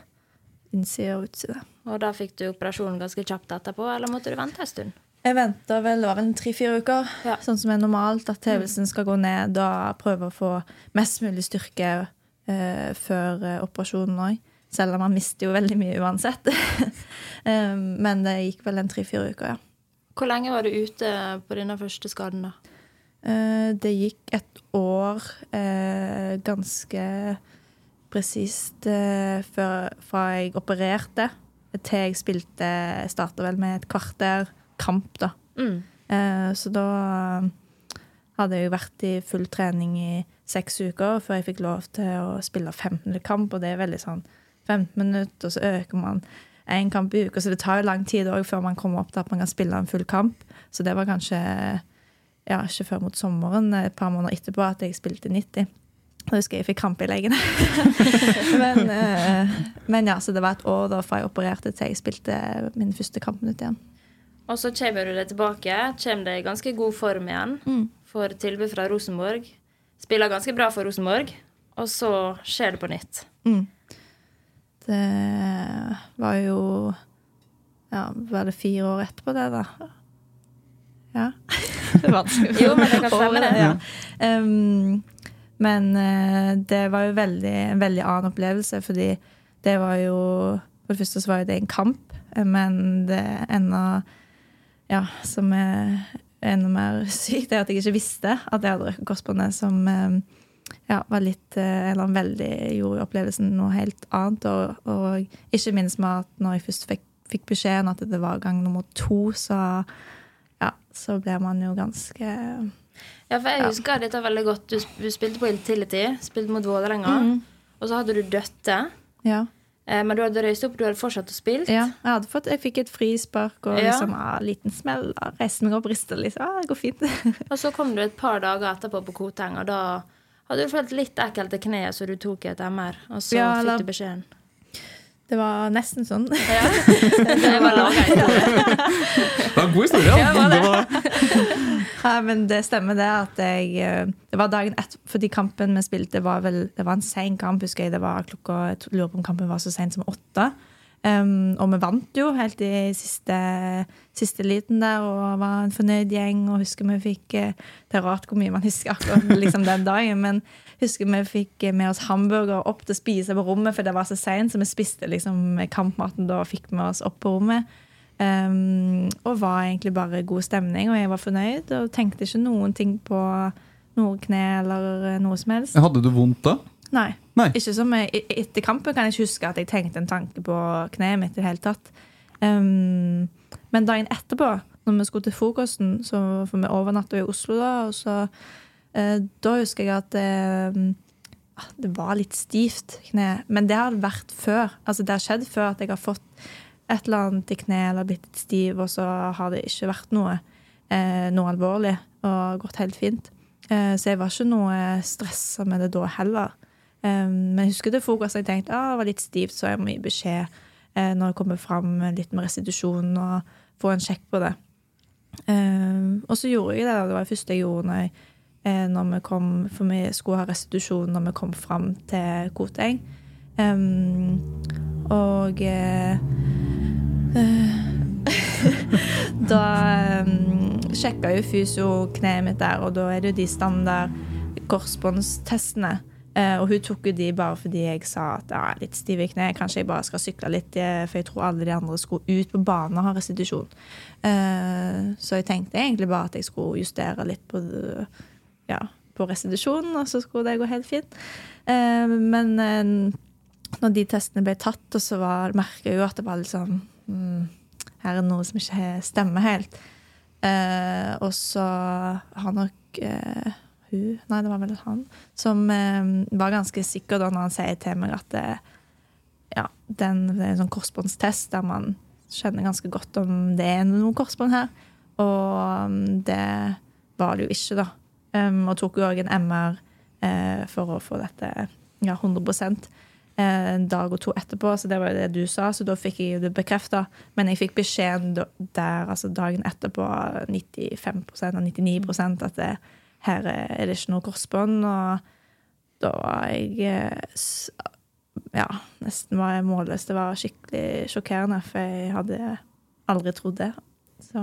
innside og utside. Og da fikk du operasjonen ganske kjapt etterpå, eller måtte du vente en stund? Jeg venta vel det var vel tre-fire uker, Ja. sånn som er normalt. At hevelsen skal gå ned og prøve å få mest mulig styrke eh, før eh, operasjonen òg. Selv om man mister jo veldig mye uansett. Eh, men det gikk vel en tre-fire uker, ja. Hvor lenge var du ute på denne første skaden, da? Eh, det gikk et år eh, ganske presist eh, fra jeg opererte til jeg spilte Jeg starta vel med et kvarter kamp, da. Mm. Eh, så da hadde jeg jo vært i full trening i seks uker før jeg fikk lov til å spille 15 kamp, og det er veldig sånn 15 minutter, og så øker man én kamp i uka, så det tar jo lang tid òg før man kommer opp til at man kan spille en full kamp. Så det var kanskje ja, ikke før mot sommeren, et par måneder etterpå, at jeg spilte 90. Da husker jeg jeg fikk krampe i leggene. men, eh, men ja, så det var et år da fra jeg opererte til jeg spilte min første kampminutt igjen. Og så kommer du deg tilbake. Kommer det i ganske god form igjen. Mm. Får tilbud fra Rosenborg. Spiller ganske bra for Rosenborg. Og så skjer det på nytt. Det var jo Ja, var det fire år etterpå det, da? Ja. Det vanskelig. Jo, men det kan stemme, det. Ja. Um, men uh, det var jo veldig, en veldig annen opplevelse, fordi det var jo For det første så var jo det en kamp, eh, men det enda Ja, som er enda mer sykt, er at jeg ikke visste at jeg hadde røket korsbåndet, som um, ja, var litt Eller Eller veldig gjorde opplevelsen noe helt annet. Og, og ikke minst med at når jeg først fikk, fikk beskjeden at det var gang nummer to, så så blir man jo ganske Ja, for jeg husker dette veldig godt. Du, du spilte på Intility, spilte mot Vålerenga. Mm. Og så hadde du døtte. Ja. Eh, men du hadde røyst opp, du hadde fortsatt å spille. ja jeg, hadde fått, jeg fikk et frispark og Ja. liksom, ah, liten smell. Ah, Reiste meg opp, liksom. Ah, det går fint. Og så kom du et par dager etterpå på Koteng, og da hadde du følt litt ekkelt i kneet, så du tok et MR. Og så Ja, fikk du beskjeden. Det var nesten sånn. Ja. Det var historie. Det var en god historie. Ja, Ja, var det? det Ja, men det stemmer det at jeg eh, Det var dagen etter, fordi kampen vi spilte, var vel Det var en sein kamp, husker jeg. Det var klokka Jeg lurer på om kampen var så seint som åtte. Um, og vi vant jo helt i siste, siste liten der og var en fornøyd gjeng. Og husker vi fikk eh, Det er rart hvor mye man husker akkurat liksom den dagen, men husker vi fikk med oss hamburger opp til å spise på rommet, for det var så seint, så vi spiste liksom kampmaten da og fikk med oss opp på rommet. Um, og var egentlig bare god stemning, og jeg var fornøyd. Og tenkte ikke noen ting på noe kne eller eh, noe som helst. hadde du vondt da? Nei. Nei. Ikke som jeg, e- Etter kampen kan jeg ikke huske at jeg tenkte en tanke på kneet mitt. i det hele tatt. Um, men dagen etterpå, når vi skulle til frokosten, så, for vi overnatta i Oslo da, og så Da husker jeg at eh, ah, det var litt stivt kne. Men det har vært før. Altså Det har skjedd før at jeg har fått et eller annet i kneet eller blitt litt stiv, og så har det ikke vært noe, eh, noe alvorlig og gått helt fint. Eh, så jeg var ikke noe stressa med det da heller. Men jeg husker det frokost jeg tenkte ah, det var litt stivt, så jeg må gi beskjed eh, når jeg kommer fram litt med restitusjon og få en sjekk på det. Og så gjorde jeg det. Det var det første jeg gjorde når, jeg, eh, når vi kom For vi skulle ha restitusjon når vi kom fram til Koteng. Um, og eh, eh, Da um, sjekka jo fysio kneet mitt der, og da er det jo de standard korsbåndstestene. Uh, og hun tok jo de bare fordi jeg sa at jeg er litt stiv i kneet. Kanskje jeg bare skal sykle litt, eh, for jeg tror alle de andre skulle ut på banen og ha restitusjon. Uh, så jeg tenkte egentlig bare at jeg skulle justere litt på, det- ja, på restitusjon, og så skulle det gå helt fint. Eh, men eh, når de testene ble tatt, og så merka jeg jo at det var litt sånn mm, Her er noe som ikke stemmer helt. Eh, og så har nok eh, hun Nei, det var vel han. Som eh, var ganske sikker da når han sier til meg at det, ja, den, det er en sånn korsbåndstest der man skjønner ganske godt om det er noe korsbånd her. Og um, det var det jo ikke, da. Um, og tok jo òg en MR uh, for å få dette ja, 100 eh, en dag og to etterpå, så det var jo det du sa, så da fikk jeg det bekrefta. Men jeg fikk beskjeden der, altså dagen etterpå, 95 og 99 at det, her er det ikke noe korsbånd. Og da var jeg eh, Ja, nesten var jeg målløs. Det var skikkelig sjokkerende, for jeg hadde aldri trodd det. Så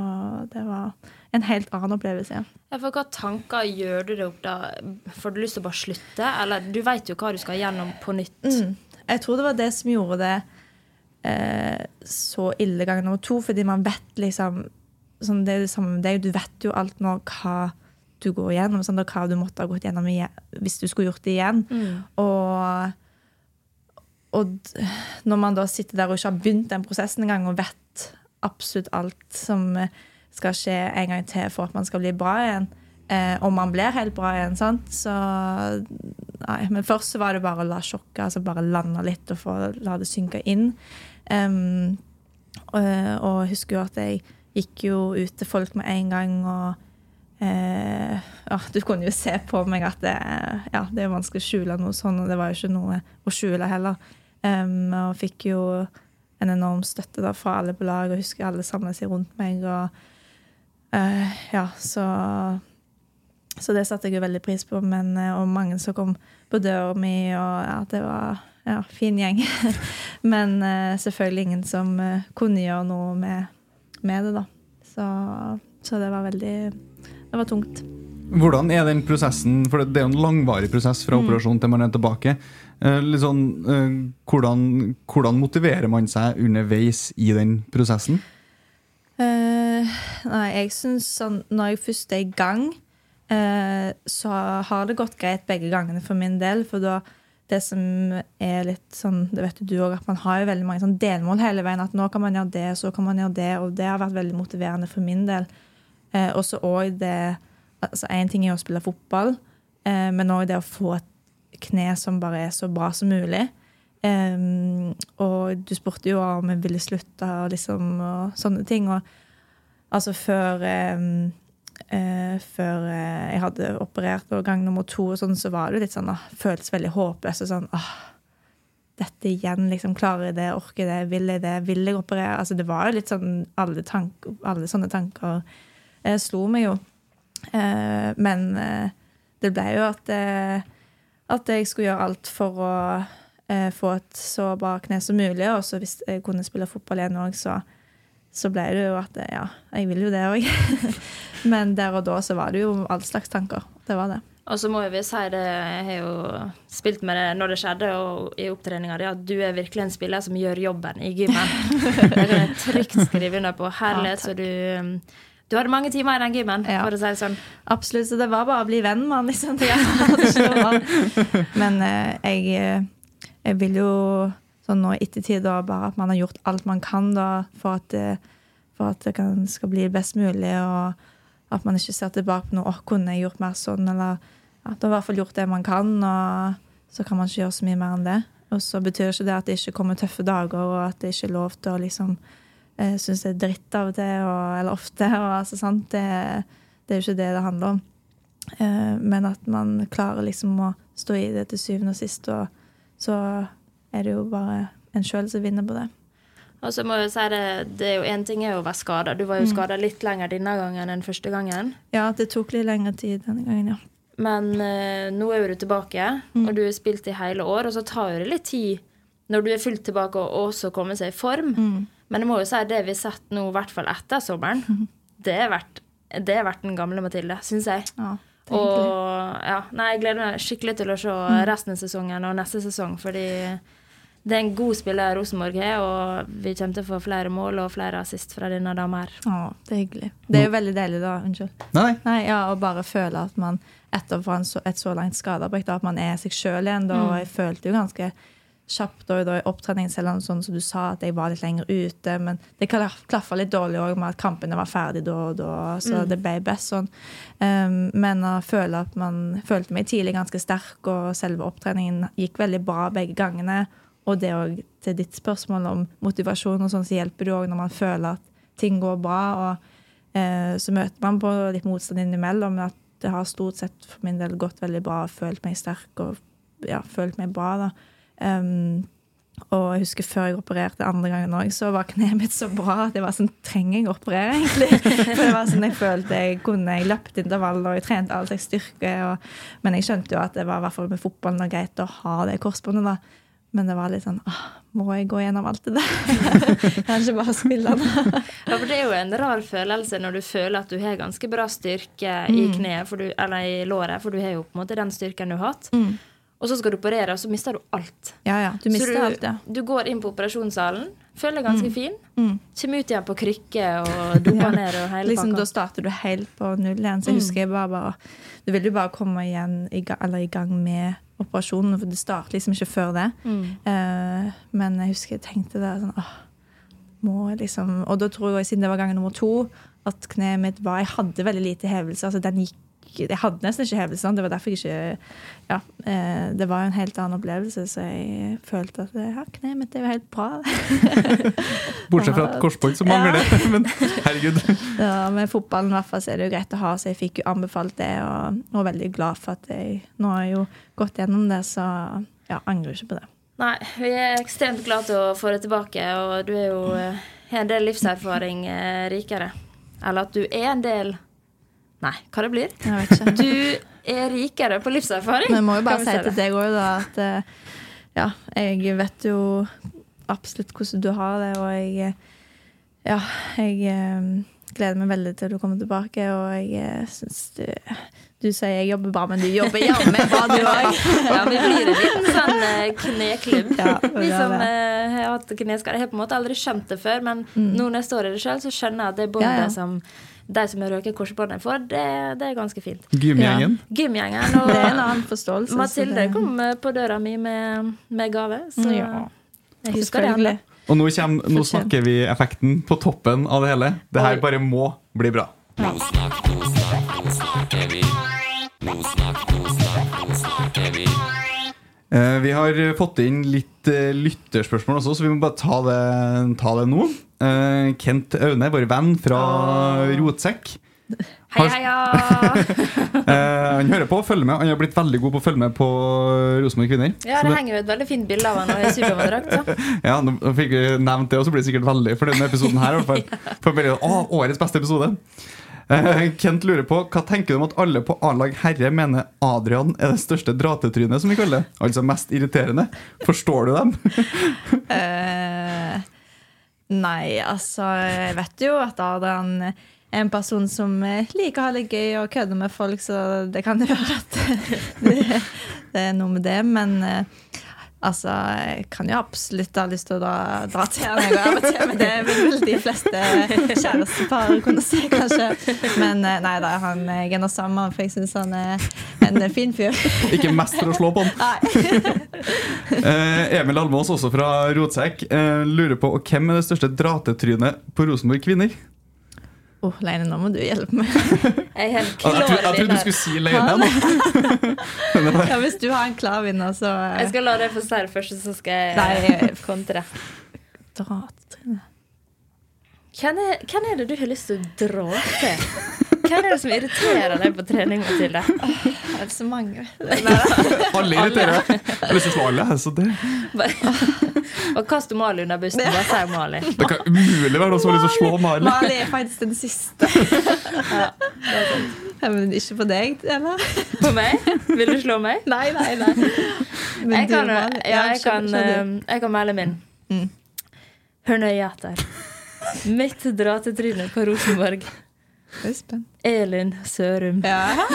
det var en helt annen opplevelse igjen. Ja, for hva tanker gjør du deg opp da? Får du lyst til å bare slutte? Eller du vet jo hva du skal gjennom på nytt. Mm. Jeg tror det var det som gjorde det eh, så ille gang nummer to, fordi man vet liksom sånn, det, er det samme med deg, Du vet jo alt nå hva du går gjennom, sånn, og hva du måtte ha gått gjennom hvis du skulle gjort det igjen. Og, og når man da sitter der og ikke har begynt den prosessen engang, og vet absolutt alt som skal skje en gang til for at man skal bli bra igjen, eh, om man blir helt bra igjen. sant? Så nei, Men først så var det bare å la sjokket altså bare lande litt og få, la det synke inn. Um, og, og husker jo at jeg gikk jo ut til folk med en gang og eh, ja, Du kunne jo se på meg at det, ja, det er vanskelig å skjule noe sånn, og det var jo ikke noe å skjule heller. Um, og fikk jo en enorm støtte da fra alle på lag, og husker alle samla seg rundt meg. og eh, ja, så så det satte jeg jo veldig pris på. Men, eh, og mange som kom på døra mi, og ja, det var ja, fin gjeng. Men uh, selvfølgelig ingen som uh, kunne gjøre noe med, med det, da. Så, så, det var veldig Det var tungt. Hvordan er den prosessen, for det er jo en langvarig prosess fra mm. operasjon til man er tilbake. Uh, sånn, hvordan, hvordan, motiverer man seg underveis i den prosessen? nei, jeg synes sånn når jeg først er i gang, så har det gått greit begge gangene for min del. For da det som er litt sånn, det vet du òg, at man har jo veldig mange sånn delmål hele veien. At nå kan man gjøre det, så kan man gjøre det. Og det har vært veldig motiverende for min del. Eh, også òg det altså Én ting er å spille fotball, eh, men òg det å få et kne som bare er så bra som mulig. Um, og du spurte jo om jeg ville slutte liksom og sånne ting. Og altså før eh, før uh, jeg hadde operert på gang nummer to, og sånn, så var det litt sånn, uh, føltes veldig håpløst. og sånn, ah, dette igjen, liksom, Klarer jeg det? Orker jeg det? Vil jeg det? Vil jeg operere? Altså, det var jo litt sånn Alle, tank, alle sånne tanker eh, slo meg jo. Men det ble jo at, at jeg skulle gjøre alt for å få et så bra kne som mulig. Og så hvis jeg kunne spille fotball igjen òg, så så ble det jo at ja, jeg vil jo det òg. Men der og da så var det jo all slags tanker. Det var det. Og så må vi si det, jeg har jo spilt med det når det skjedde, og i opptreninga di, at du er virkelig en spiller som gjør jobben i gymmen. det kan jeg trygt skrive under på. Herlighet, så du du hadde mange timer i den gymmen, ja. for å si det sånn. Absolutt. Så det var bare å bli venn med han, liksom. Men eh, jeg, eh, jeg vil jo sånn nå i ettertid da, bare at man har gjort alt man kan da, for at det, for at det kan, skal bli best mulig, og at man ikke ser tilbake på noe 'Å, kunne gjort mer sånn?' Eller at man i hvert fall gjort det man kan, og så kan man ikke gjøre så mye mer enn det. Og så betyr ikke det at det ikke kommer tøffe dager, og at det ikke er lov til å liksom eh, synes det er dritt av og til, eller ofte. Og, altså, sant? Det, det, er jo ikke det det handler om. Eh, men at man klarer liksom å stå i det til syvende og sist. Og så er det jo bare en sjøl som vinner på det. Og så må jeg si det, det er jo Én ting er å være skada. Du var jo mm. skada litt lenger denne gangen enn første gangen. Ja, det tok litt lengre tid denne gangen, ja. Men uh, nå er du tilbake, mm. og du har spilt i hele år. Og så tar det litt tid når du er fullt tilbake og også kommer seg i form. Mm. Men jeg må jo si det vi har sett nå, i hvert fall etter sommeren, mm. det har vært, vært, den gamle Mathilde, syns jeg. Ja, og ja, nei, jeg gleder meg skikkelig til å se mm. resten av sesongen og neste sesong, fordi det er en god spiller Rosenborg har, og vi kommer til å få flere mål og flere assist fra denne dama her. Å, det er hyggelig. Det er jo veldig deilig, da. Unnskyld. Nei. Nei ja, Å bare føle at man etter et så langt skadeavbrekk, at man er seg sjøl igjen. Da, mm. Og jeg følte jo ganske kjapt da, da i opptrening, selv om sånn som du sa, at jeg var litt lenger ute. Men det klaffa litt dårlig òg med at kampene var ferdig da og da. Så mm. det ble best sånn. Um, men å føle at man følte meg tidlig ganske sterk, og selve opptreningen gikk veldig bra begge gangene. Og det òg til ditt spørsmål om motivasjon, og sånn, så hjelper det òg når man føler at ting går bra. Og eh, så møter man på litt motstand innimellom, men at det har stort sett for min del gått veldig bra. Følt meg sterk og ja, følt meg bra. da. Um, og jeg husker før jeg opererte andre gangen òg, så var kneet mitt så bra at jeg var sånn Trenger jeg å operere, egentlig? For det var sånn jeg følte jeg kunne. Jeg løp intervaller og jeg trente all slags styrke. Og, men jeg skjønte jo at det var i med fotballen greit å ha det korsbåndet. da. Men det var litt sånn åh, Må jeg gå gjennom alt det der? Kanskje bare spille den. ja, for det er jo en rar følelse når du føler at du har ganske bra styrke mm. i kneet, du, eller i låret, for du har jo på en måte den styrken du har hatt. Mm. Og så skal du operere, og så mister du alt. Ja, ja, du mister du, alt, ja. du går inn på operasjonssalen, føler deg ganske mm. fin. Mm. Kommer ut igjen på krykke og doper ja. ned og hele liksom, pakka. Da starter du helt på null igjen. Så jeg mm. husker jeg bare, bare Du vil jo bare komme igjen i, eller i gang med operasjonen, for det starter liksom ikke før det. Mm. Uh, men jeg husker jeg tenkte det sånn åh, må jeg liksom Og da tror jeg, siden det var gang nummer to, at kneet mitt var Jeg hadde veldig lite hevelse. altså Den gikk Jeg hadde nesten ikke hevelsene. Det var derfor jeg ikke Ja, eh, det var en helt annen opplevelse, så jeg følte at ja, kneet mitt er jo helt bra. Bortsett fra et korsbånd som mangler det. Men herregud. Ja, med fotballen i hvert fall så er det jo greit å ha, så jeg fikk jo anbefalt det, og og er veldig glad for at jeg nå har jeg jo gått gjennom det, så ja, angrer ikke på det. Nei, vi er ekstremt glad til å få det tilbake, og du er jo har en del livserfaring eh, rikere. Eller at du er en del Nei, hva det blir? Jeg vet ikke. Du er rikere på livserfaring. Men jeg må jo bare si det? til deg òg, da, at eh, ja, jeg vet jo absolutt hvordan du har det, og jeg Ja, jeg eh, gleder meg veldig til du kommer tilbake, og jeg eh, syns du Du sier jeg jobber bra, men du jobber jammen bra, du òg. Ja, vi blir en liten sånn kneklubb. Ja, vi som har hatt kneskade. Har på en måte aldri skjønt det før, men nå når jeg står i det sjøl, så skjønner jeg at det båndet både Ja, ja. som de som har røket korsbåndet for, det, det er ganske fint. Gymgjengen. Gymgjengen og Det er en annen forståelse. så Mathilde kom eh, på døra mi med, med gave, så Ja. jeg husker det. Og nå, kommer, nå snakker vi effekten på toppen av det hele. Det her bare må bli bra. Eh, Vi har fått inn litt uh, lytterspørsmål også, så vi må bare ta det, ta det nå. Uh, Kent Aune, vår venn fra Rotsekk. Hei, heia! Han hører på og følger med. Han har blitt veldig god på å følge med på Rosenborg Kvinner. Ja, det det- henger jo et veldig fint bilde av han i Supermann-drakt. Ja, nå fikk vi nevnt det, og så blir det sikkert veldig fornøyd med episoden her. For, for. For å, årets beste episode. Eh, Kent lurer på hva tenker du om at alle på A-lag herre mener Adrian er det største dratetrynet, som vi kaller det? Altså mest irriterende. Forstår du dem? uh, nei, altså Jeg vet jo at Adrian er en person som liker å ha det gøy og kødde med folk, så det kan være at det, det er noe med det. Men eh, altså, jeg kan jo absolutt ha lyst til å dra, dra til går av og til, men det vil vel de fleste kjærestepar kunne si, kanskje. Men eh, nei da, han jeg er nå sammen, for jeg syns han er en fin fyr. Ikke mest for å slå på han. Eh, Emil Almås, også fra Rotsekk, eh, lurer på hvem er det største dratetrynet på Rosenborg Kvinner? Oh, Leine, nå må du hjelpe meg. Jeg er helt klar Jeg, trodde- jeg trodde du skulle si Leine. nå. Ja, hvis du har en klar vinner, så eh, Jeg skal la deg få si det først, så skal jeg Nei. kontre. Dratetryne. Hvem er, hvem er det du har lyst til å dra til? Hvem er det som irriterer deg på trening, Mathilde? Det er så mange. Alle irriterer deg. Jeg har lyst til å slå alle. Så det, Og kast Mali under bussen. Bare si Mali. det kan umulig være noen som har lyst til å slå Mali. Mali er faktisk den siste. Ja, men ikke på deg, eller? På meg? Vil du slå meg? Nei, nei, nei. Men Jeg du, kan, ja, jeg kan, eh, jeg kan melde min. Mm. Hør nøye etter. Mitt dratetryne på Rosenborg. Jeg er spent. Elin Sørum. Ja.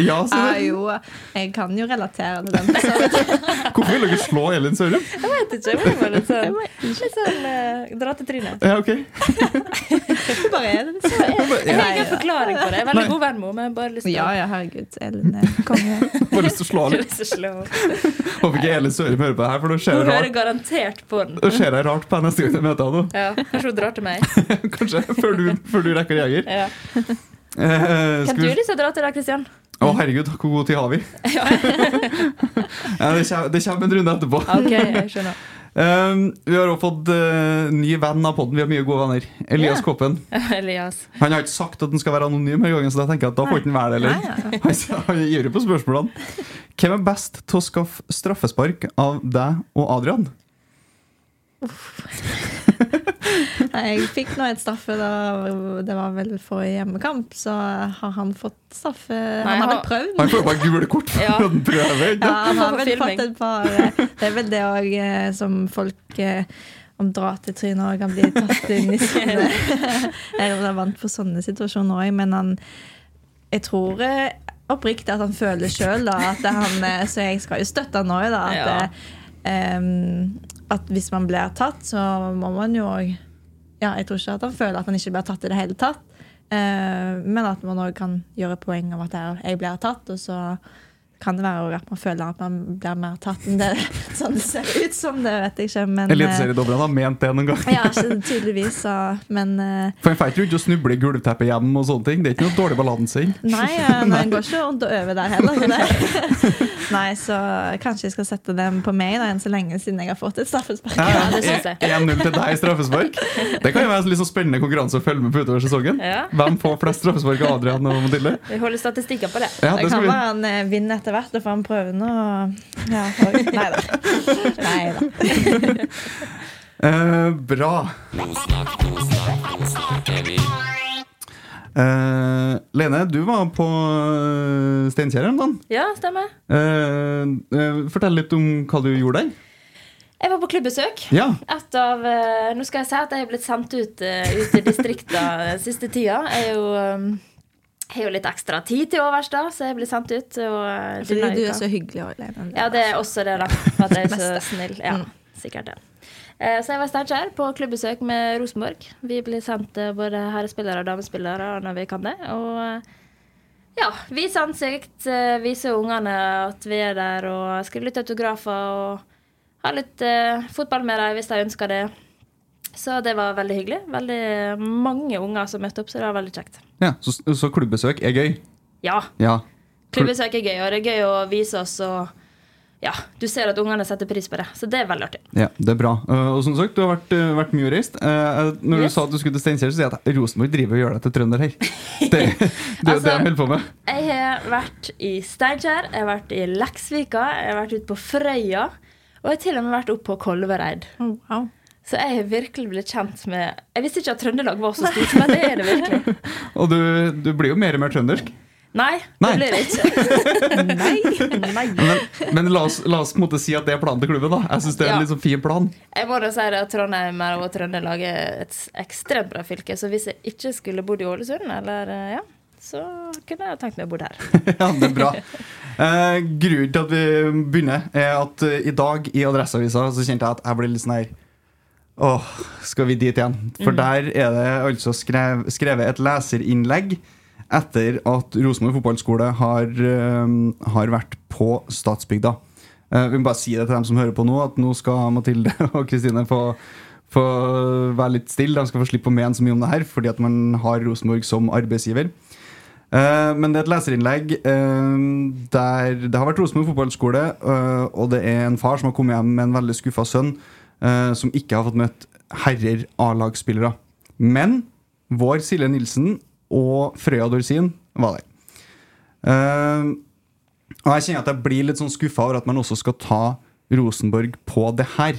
Ja, Ja, jo, jeg kan jo relatere til den. Hvorfor vil dere slå Elin Sørum? Jeg vet ikke, jeg var litt sånn, litt sånn uh, dratetryne. Ja, ok. det bare er det. Så er det. Jeg har Nei, ingen forklaring på det. Jeg er veldig god venn med henne, jeg bare lyst til Ja, ja, herregud. Elin er konge. Bare lyst til å slå Jeg henne. til. Håper ikke Elin Sørum hører på det her, for da skjer jeg hører rart, garantert på den. da skjer det rart på henne neste gang jeg møter henne. Ja, Kanskje hun drar til meg. Kanskje, før du, før du rekker jeger. Ja. Eh, Kan du vi... lyst til å dra til deg, Kristian? Å, herregud, hvor god tid har vi? ja, det, kommer, det kommer en runde etterpå. Ok, jeg skjønner. Um, vi har også fått uh, ny venn av podden. Vi har mye gode venner. Elias Ja. Koppen. Elias. Han har ikke sagt at han skal være anonym, her gangen, så da tenker jeg at da får ikke han være det. Eller? Han han gir jo på spørsmålene. Hvem er best til å skaffe straffespark av deg og Adrian? Jeg fikk nå et straffe, da, det var vel for hjemmekamp, så har han fått straffe. Nei, han har vel prøvd. Han får bare gule kort for Ja. at han Ja, han har vel fått et par eh, Det er vel det òg som folk om dra til trynet òg kan bli tatt inn i sånne Jeg er vant for sånne situasjoner òg, men han Jeg tror eh, oppriktig at han føler sjøl at han eh, Så jeg skal jo støtte han òg, da. At, Ja. eh, em, at hvis man blir tatt, så må man jo òg ja, Jeg tror ikke at han føler at han ikke blir tatt i det hele tatt. Eh, men at man òg kan gjøre poeng av at jeg- blir tatt, og så kan det være at man føler at man blir mer tatt enn det sånn det ser ut som. Det vet jeg ikke. Men, eh, Eliteseriedommerne har ment det noen gang. ja, tydeligvis, så, men eh, For en får ikke å snuble i gulvteppet hjem og sånne ting. Det er ikke noe dårlig balansing. Nei, eh, men det går ikke rundt og øver der heller. Det. Nei, så kanskje jeg skal sette dem på meg da, enn så lenge siden jeg har fått et straffespark. Ja, det synes jeg. 1-0 til deg i straffespark. Det kan jo være en sånn spennende konkurranse å følge med på utover sesongen. Ja. Hvem får flest straffespark av Adrian og Mathilde? Vi holder statistikker på det. Ja, Det det kan vi. være en vinn vinner etter hvert, og får han prøve nå. og- Ja, og, nei da. Nei da. Eh, bra. Eh, Lene, du var på uh, Steinkjer en dag. Ja, stemmer. Eh, eh, fortell litt om hva du gjorde der. Jeg var på klubbesøk. Ja. Et av, eh, nå skal jeg si at jeg er blitt sendt ut, eh, ut i distrikta siste tida. Jeg er jo, eh, har jo litt ekstra tid til overs, da, så jeg blir sendt ut. Og, eh, Fordi du er så hyggelig. og alene. Ja, det er også det, da. At jeg er så snill. Ja, Mm. sikkert det. Eh, Så jeg var Steinkjer på klubbesøk med Rosenborg. Vi blir sendt eh, både herrespillere og damespillere når vi kan det. Og ja, vise ansikt, vise ungene at vi er der, og skrive litt autografer og ha litt fotball med dem hvis de ønsker det. Så det var veldig hyggelig. Veldig mange unger som møtte opp, så det var veldig kjekt. Ja så, så klubbesøk er gøy. Ja, Ja. klubbesøk er gøy, og det er gøy å vise oss og ja, du ser at ungene setter pris på det, så det er veldig artig. Ja, det er bra. Uh, og som sagt, du har vært, uh, vært mye reist. Uh, når Yes. du sa at du skulle til Steinkjer, så sier jeg at Rosenborg driver og gjør deg til trønder her. Det, det er Altså- det jeg holder på med. Jeg har vært i Steinkjer, jeg har vært i Leksvika, jeg har vært ute på Frøya, og jeg har til og med vært oppe på Kolvereid. Oh, wow. Så jeg har virkelig blitt kjent med Jeg visste ikke at Trøndelag var så stort, men det er det virkelig. Og du, du blir jo mer og mer trøndersk. Nei, Nei. det blir det ikke. Nei. Nei. Men, men la, oss, la oss på en måte si at det er planen til klubben. da Jeg synes det er en Ja. sånn fin plan. Jeg må da si at Trondheim og Trøndelag er et ekstremt bra fylke, så hvis jeg ikke skulle bodd i Ålesund, eller eh, ja, så kunne jeg tenkt meg å bo her. ja, det er bra. Eh, grunnen til at vi begynner, er at eh, i dag i Adresseavisa så kjente jeg at jeg ble litt sånn her Åh, skal vi dit igjen? For der er det altså skrev, skrevet et leserinnlegg etter at Rosenborg fotballskole har, eh, har vært på Statsbygda. Uh, vi må bare si det til dem som hører på nå, at nå skal Mathilde og Kristine få, få være litt stille. De skal få slippe å mene så mye om det her, fordi at man har Rosenborg som arbeidsgiver. Uh, men det er et leserinnlegg eh, der det har vært Rosenborg fotballskole, eh, og det er en far som har kommet hjem med en veldig skuffa sønn, eh, som ikke har fått møtt herrer A-lagsspillere. Men vår Silje Nilsen og Frøya Dorsin var der. Eh, og jeg kjenner at jeg blir litt sånn skuffa over at man også skal ta Rosenborg på det her.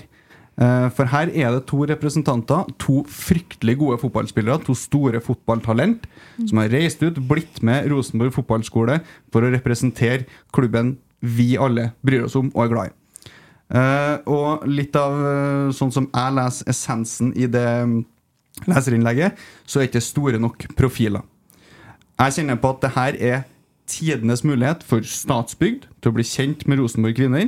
Eh, For her er det to representanter, to fryktelig gode fotballspillere, to store fotballtalent, som har reist ut, blitt med Rosenborg fotballskole for å representere klubben vi alle bryr oss om og er glad i. Eh, og litt av uh, sånn som jeg leser essensen i det mm, leserinnlegget, så er det ikke store nok profiler. Jeg kjenner på at det her er tidenes mulighet for Statsbygd til å bli kjent med Rosenborg kvinner.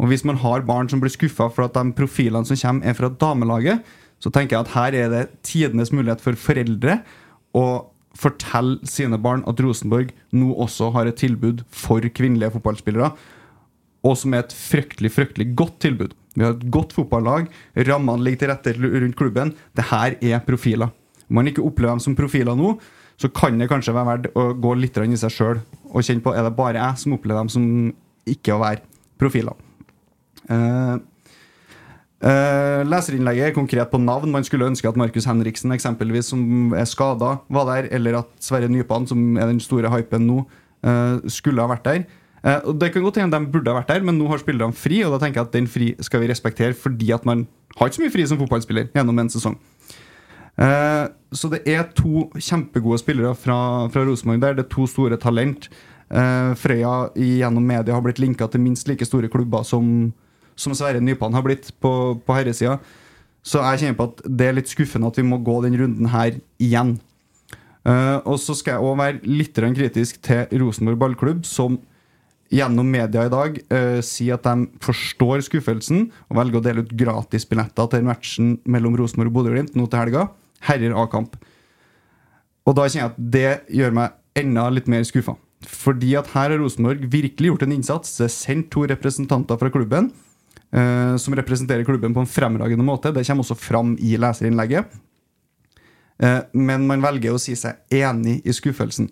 Og hvis man har barn som blir skuffa for at de profilene som kommer, er fra damelaget, så tenker jeg at her er det tidenes mulighet for foreldre å fortelle sine barn at Rosenborg nå også har et tilbud for kvinnelige fotballspillere, og som er et fryktelig, fryktelig godt tilbud. Vi har et godt fotballag, rammene ligger til rette rundt klubben. Det her er profiler. Om man ikke opplever dem som profiler nå, så kan det kanskje være verdt å gå litt i seg sjøl og kjenne på er det bare jeg som opplever dem som ikke å være profiler. Eh, eh, leserinnlegget er konkret på navn. Man skulle ønske at Markus Henriksen, eksempelvis, som er skada, var der, eller at Sverre Nypan, som er den store hypen nå, eh, skulle ha vært der. Eh, og Det kan godt hende de burde ha vært der, men nå har spillerne fri, og da tenker jeg at den fri skal vi respektere, fordi at man har ikke så mye fri som fotballspiller gjennom en sesong. Eh, så det er to kjempegode spillere fra, fra Rosenborg der. Det er to store talent. Eh, Frøya gjennom media har blitt linka til minst like store klubber som, som Sverre Nypan har blitt på, på herresida. Så jeg kjenner på at det er litt skuffende at vi må gå den runden her igjen. Uh, og så skal jeg òg være litt kritisk til Rosenborg ballklubb, som gjennom media i dag uh, si at de forstår skuffelsen og velger å dele ut gratisbilletter til matchen mellom Rosenborg og Bodø-Glimt nå til helga. Herrer A-kamp. Og da kjenner jeg at det gjør meg enda litt mer skuffa. Fordi at her har Rosenborg virkelig gjort en innsats. Det er sendt to representanter fra klubben uh, som representerer klubben på en fremragende måte. Det kommer også fram i leserinnlegget. Uh, men man velger å si seg enig i skuffelsen.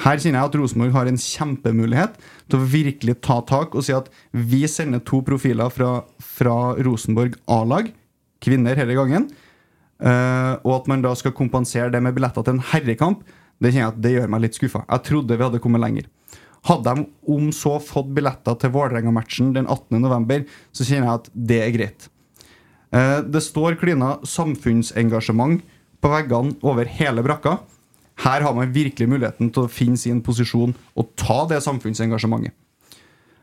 Her kjenner jeg at Rosenborg har en kjempemulighet til å virkelig ta tak og si at vi sender to profiler fra, fra Rosenborg A-lag, kvinner hele gangen, uh, og at man da skal kompensere det med billetter til en herrekamp, det kjenner jeg at det gjør meg litt skuffa. Jeg trodde vi hadde kommet lenger. Hadde de om så fått billetter til Vålerenga-matchen den 18.11., så kjenner jeg at det er greit. Eh, det står klina samfunnsengasjement på veggene over hele brakka. Her har man virkelig muligheten til å finne sin posisjon og ta det samfunnsengasjementet.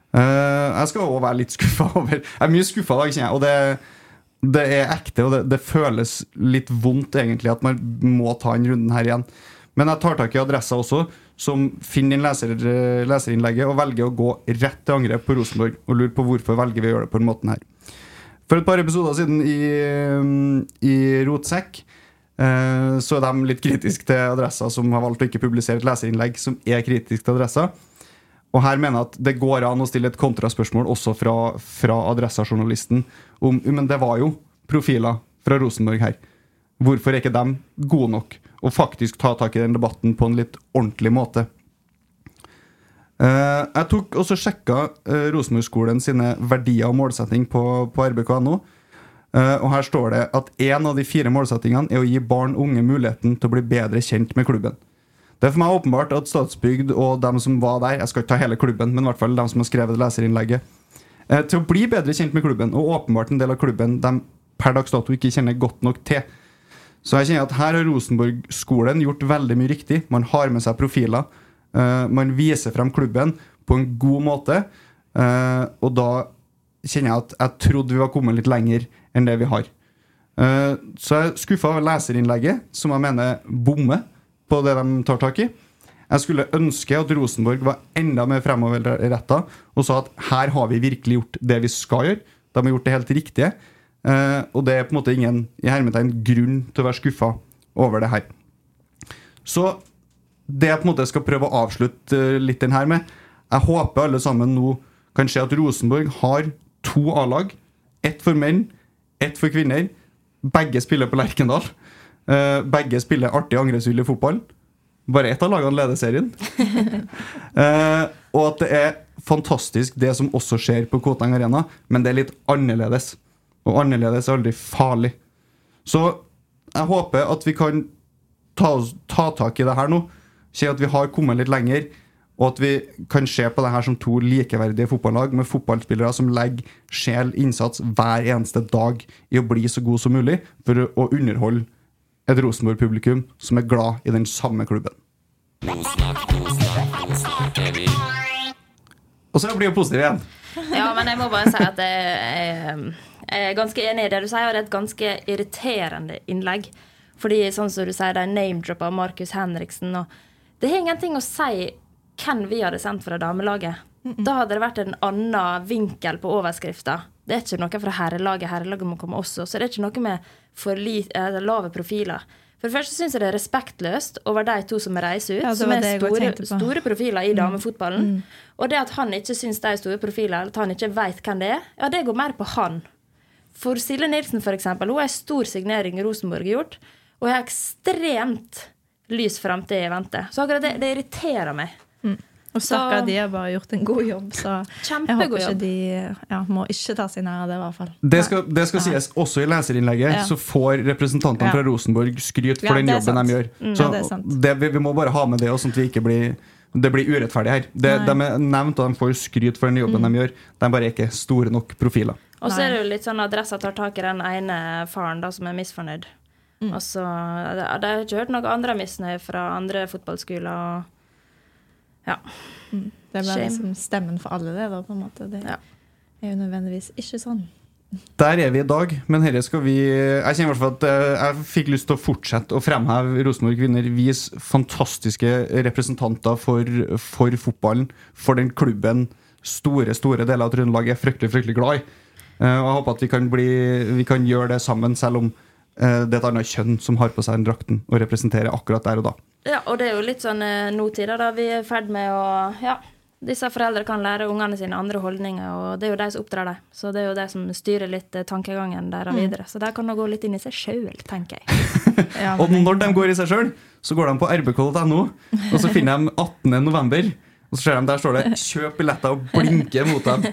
Eh, jeg skal òg være litt skuffa over Jeg er mye skuffa i dag, kjenner jeg. Og det, det er ekte, og det, det føles litt vondt egentlig at man må ta den runden her igjen. Men jeg tar tak i adressa også, som finner inn leser, leserinnlegget og velger å gå rett til angrep på Rosenborg og lurer på hvorfor velger vi å gjøre det på den måten her. For et par episoder siden i, i Rotsekk eh, så er de litt kritiske til adressa, som har valgt å ikke publisere et leserinnlegg som er kritisk til adressa. Og her mener jeg at det går an å stille et kontraspørsmål også fra, fra adressajournalisten om men det var jo profiler fra Rosenborg her. Hvorfor er ikke de gode nok? Og faktisk ta tak i den debatten på en litt ordentlig måte. Eh, jeg tok også sjekka uh, Rosenborg-skolen sine verdier og målsetting på, på rbk.no. Eh, og her står det at én av de fire målsettingene er å gi barn og unge muligheten til å bli bedre kjent med klubben. Det er for meg åpenbart at Statsbygd og dem som var der, jeg skal ikke ta hele klubben, men i hvert fall dem som har skrevet leserinnlegget, til å bli bedre kjent med klubben, og åpenbart en del av klubben de per dags dato ikke kjenner godt nok til. Så jeg kjenner at her har Rosenborg-skolen gjort veldig mye riktig. Man har med seg profiler. Uh, man viser frem klubben på en god måte. Og da kjenner jeg at jeg trodde vi var kommet litt lenger enn det vi har. Uh, så jeg er skuffa over leserinnlegget, som jeg mener bommer på det de tar tak i. Jeg skulle ønske at Rosenborg var enda mer fremoverretta og sa at her har vi virkelig gjort det vi skal gjøre. De har gjort det helt riktige. Uh, og det er på en måte ingen i hermetegn grunn til å være skuffa over det her. Så det jeg på en måte skal prøve å avslutte uh, litt den her med Jeg håper alle sammen nå kan se at Rosenborg har to A-lag. Ett for menn, ett for kvinner. Begge spiller på Lerkendal. Uh, begge spiller artig angrepsvillig fotball. Bare ett av lagene leder serien. og at det er fantastisk det som også skjer på Koteng Arena, men det er litt annerledes. Og annerledes er aldri farlig. Så jeg håper at vi kan ta, ta tak i det her nå. Se at vi har kommet litt lenger. Og at vi kan se på det her som to likeverdige fotballag med fotballspillere som legger sjel, innsats hver eneste dag i å bli så god som mulig for å underholde et Rosenborg-publikum som er glad i den samme klubben. Og så blir hun positiv igjen. Ja, men jeg må bare si at jeg, er ganske enig i det du sier, og det er et ganske irriterende innlegg. Fordi sånn som du sier, de name-dropper Markus Henriksen. og Det har ingenting å si hvem vi hadde sendt fra damelaget. Da hadde det vært en annen vinkel på overskrifta. Det er ikke noe fra herrelaget. Herrelaget må komme også. Så det er ikke noe med for eh, lave profiler. For det første syns jeg det er respektløst over de to som reiser ut, Ja, som er store, store profiler i damefotballen. Og det at han ikke syns de er store profiler, eller at han ikke veit hvem det er, ja, det går mer på han. For Silje Nilsen, eksempel, hun har en stor signering Rosenborg gjort, og har ekstremt lys framtid i vente. Så akkurat det, det irriterer meg. Og stakkar, de har bare gjort en god jobb, så jeg håper ikke jobb. de ja, må ikke ta seg nær av det, i hvert fall. Det skal, det skal sies også i leserinnlegget, Ja. så får representantene Ja. fra Rosenborg skryt for Ja, den jobben sant. de gjør. Mm. Så Ja, det det, vi, vi må bare ha med det, sånn at vi ikke blir det blir urettferdig her. Det, de er nevnt, og de får skryt for den jobben Mm. de gjør. De bare er ikke store nok profiler. Og så er det jo litt sånn Adressa tar tak i den ene faren da, som er misfornøyd. Mm. Og så de har ikke hørt noe andre misnøye fra andre fotballskoler. og ja. Det er bare liksom stemmen for alle, det. da, på en måte. Det Ja. er jo nødvendigvis ikke sånn. Der er vi i dag, men herre skal vi Jeg kjenner i hvert fall at eh, jeg fikk lyst til å fortsette å fremheve Rosenborg Kvinner. Vis fantastiske representanter for, for fotballen, for den klubben store store deler av Trøndelag er fryktelig fryktelig glad i. Eh, og Jeg håper at vi kan, bli, vi kan gjøre det sammen, selv om det er et annet kjønn som har på seg den drakten og representerer akkurat der og da. Ja, og det er jo litt sånn eh, nåtida, da. Vi er i ferd med å Ja. Disse foreldrene kan lære ungene sine andre holdninger, og det er jo de som oppdrar dem. Så det er jo de som styrer litt eh, tankegangen deres videre. Så der kan nå gå litt inn i seg sjøl, tenker jeg. Ja, Og når de går i seg sjøl, så går de på rbk.no, og så finner de 18. Og så ser de der står det 'kjøp billetter' og blinker mot dem.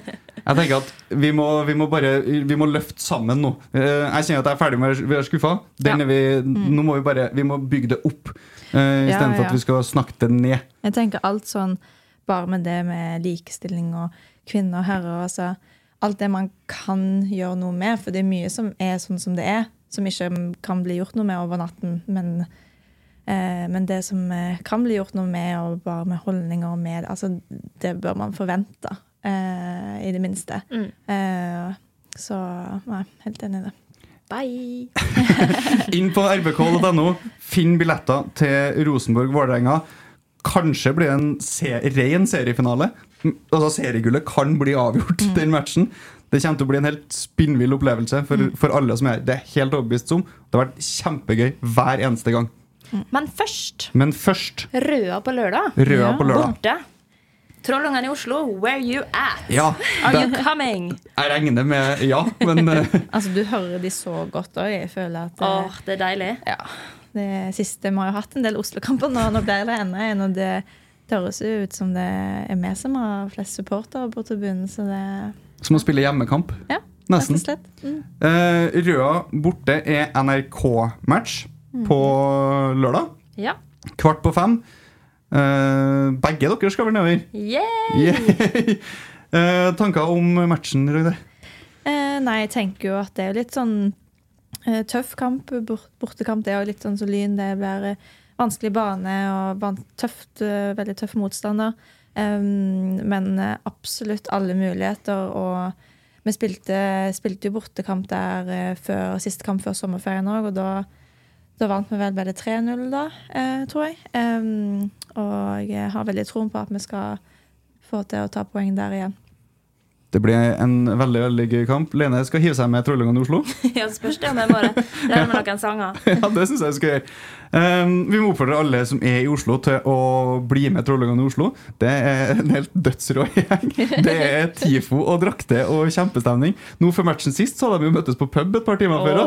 Jeg tenker at vi må, vi må bare Vi må løfte sammen nå. Eh, Jeg kjenner at jeg er ferdig med å være skuffa. Den Ja. vi, Nå må vi bare Vi må bygge det opp, uh, Ja, istedenfor ja. at vi skal snakke det ned. Jeg tenker alt sånn bare med det med likestilling og kvinner og herrer. Altså, alt det man kan gjøre noe med. For det er mye som er sånn som det er, som ikke kan bli gjort noe med over natten. Men, eh, men det som eh, kan bli gjort noe med, og bare med holdninger og med altså, Det bør man forvente, eh, i det minste. Eh, så nei, helt enig i det. Bye! Inn på rbk.no, finn billetter til Rosenborg-Vålerenga. Kanskje blir det en se ren seriefinale. Altså Seriegullet kan bli avgjort den matchen. Det kommer til å bli en helt spinnvill opplevelse for, for alle som er her. Det er helt overbevist om. Det har vært kjempegøy hver eneste gang. Men først Men først Røa på lørdag. Røa på lørdag. Borte. Trollungene i Oslo, where you at? Ja, Are det, you coming? jeg regner med ja, men eh, Altså, du hører de så godt òg. Jeg føler at eh, oh, det er deilig. Ja. Det siste Vi har jo hatt en del Oslo-kamper nå. Nå blir det enda en, og det det høres jo ut som det er vi som har flest supportere på tribunen, så det som å spille hjemmekamp. Ja, Nesten. rett og slett. Mm. Eh, Røa borte er NRK-match på lørdag. Ja. Kvart på fem. Uh, begge dere skal vel nedover? Yay! Yay! Eh, tanker om matchen, Ragde? Uh, nei, jeg tenker jo at det er litt sånn eh, tøff kamp. Bort, bortekamp. Det er jo litt sånn som Lyn. Det blir vanskelig bane og van- tøft, veldig tøff motstander. Um, men absolutt alle muligheter. Og vi spilte, spilte jo bortekamp der før, siste kamp før sommerferien òg, og da, da vant vi vel bare 3-0 da, eh, tror jeg. Um, og jeg har veldig troen på at vi skal få til å ta poeng der igjen. Det blir en veldig veldig gøy kamp. Lene skal hive seg med Trollungene i Oslo. Ja, spørs det om jeg bare lærer meg noen sanger. ja, det syns jeg skal gjøre. Um, vi må oppfordre alle som er i Oslo, til å bli med Trollungene i Oslo. Det er en helt dødsrå gjeng. Det er TIFO og drakter og kjempestemning. Nå Før matchen sist så hadde de jo møttes på pub et par timer før.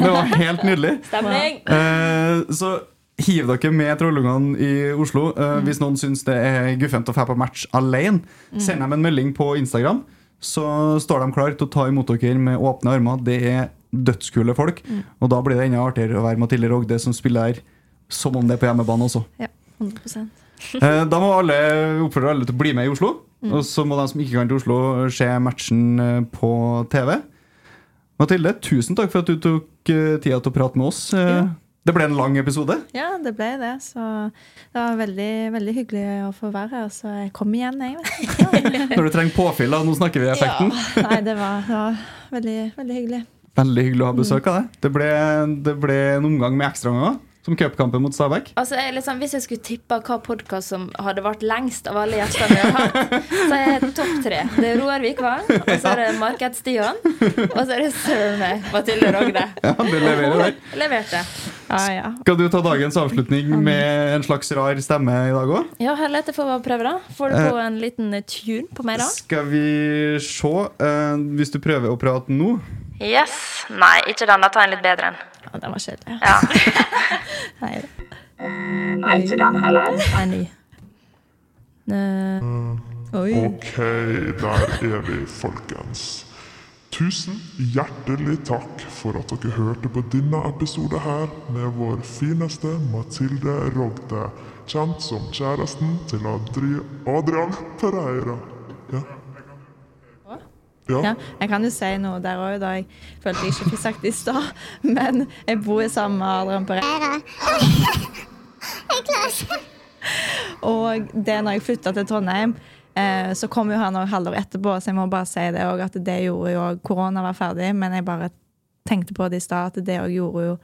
Det var helt nydelig. Stemning! Uh, så hiv dere med Trollungene i Oslo. Eh, Hvis noen syns det er guffent å dra på match alene, send dem en melding på Instagram. Så står de klare til å ta imot dere med åpne armer. Det er dødskule folk. Og da blir det enda artigere å være Mathilde Rogde som spiller her, som om det er på hjemmebane også. Ja, 100%. Da må alle oppfordre alle til å bli med i Oslo. Og så må de som ikke kan til Oslo, se matchen eh, på TV. Mathilde, tusen takk for at du tok eh, tida til å prate med oss. Eh, Ja. Det ble en lang episode. Ja, det ble det. Så det var veldig, veldig hyggelig å få være her. Så jeg kom igjen, jeg. Når du trenger påfyll, da. Nå snakker vi i effekten. Nei, det var, det var veldig, veldig hyggelig. Veldig hyggelig å ha besøk av deg. Det ble, det ble en omgang med ekstraomganger, som cupkampen mot Stabæk. Altså, jeg, liksom, hvis jeg skulle tippa hva podkast som hadde vært lengst av alle gjestene vi har hatt, så er det topp tre. Det er Roar Vikvang, og så er det Marked-Stian, og så er det søren meg Mathilde Rogde. Ja, det leverer der. Leverte. Ja, ja. Skal du ta dagens avslutning med en slags rar stemme i dag òg? Ja, Herlighet, jeg får bare prøve, da. Får du på en liten tune på meg, da? Skal vi se. Uh, hvis du prøver å prate nå Yes. Nei, ikke den. Da tar jeg en litt bedre en. Ja den var kjedelig. Ja. Nei, da. Nei, ny. Eh, Oi. Ok, der er vi, folkens. Tusen hjertelig takk for at dere hørte på denne episode her med vår fineste Mathilde Rogde, kjent som kjæresten til Adri Adrian Pereira. Ja. Ja. Ja, jeg kan jo si noe der òg, da jeg følte jeg ikke fikk sagt det i stad. Men jeg bor sammen med Adrian ikke. Og det når jeg flytta til Trondheim, eh, så kom jo han òg halvår etterpå, så jeg må bare si det òg, at det gjorde jo korona var ferdig, men jeg bare tenkte på det i stad, at det òg gjorde jo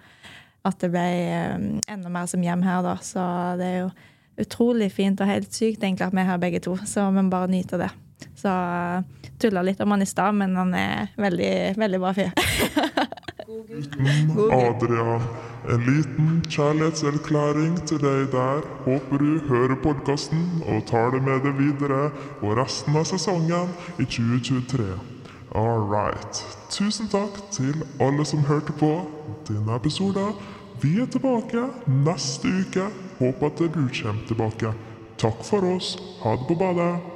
at det ble eh, enda mer som hjem her, da. Så det er jo utrolig fint og helt sykt egentlig at vi er her begge to, så vi må bare nyte det. Så tulla litt om han i stad, men han er veldig, veldig bra fyr. Adrian, en liten kjærlighetserklæring til deg der. Håper du hører podkasten og tar det med deg videre og resten av sesongen i 2023. All right. Tusen takk til alle som hørte på denne episoden. Vi er tilbake neste uke. Håper at du kommer tilbake. Takk for oss. Ha det på badet.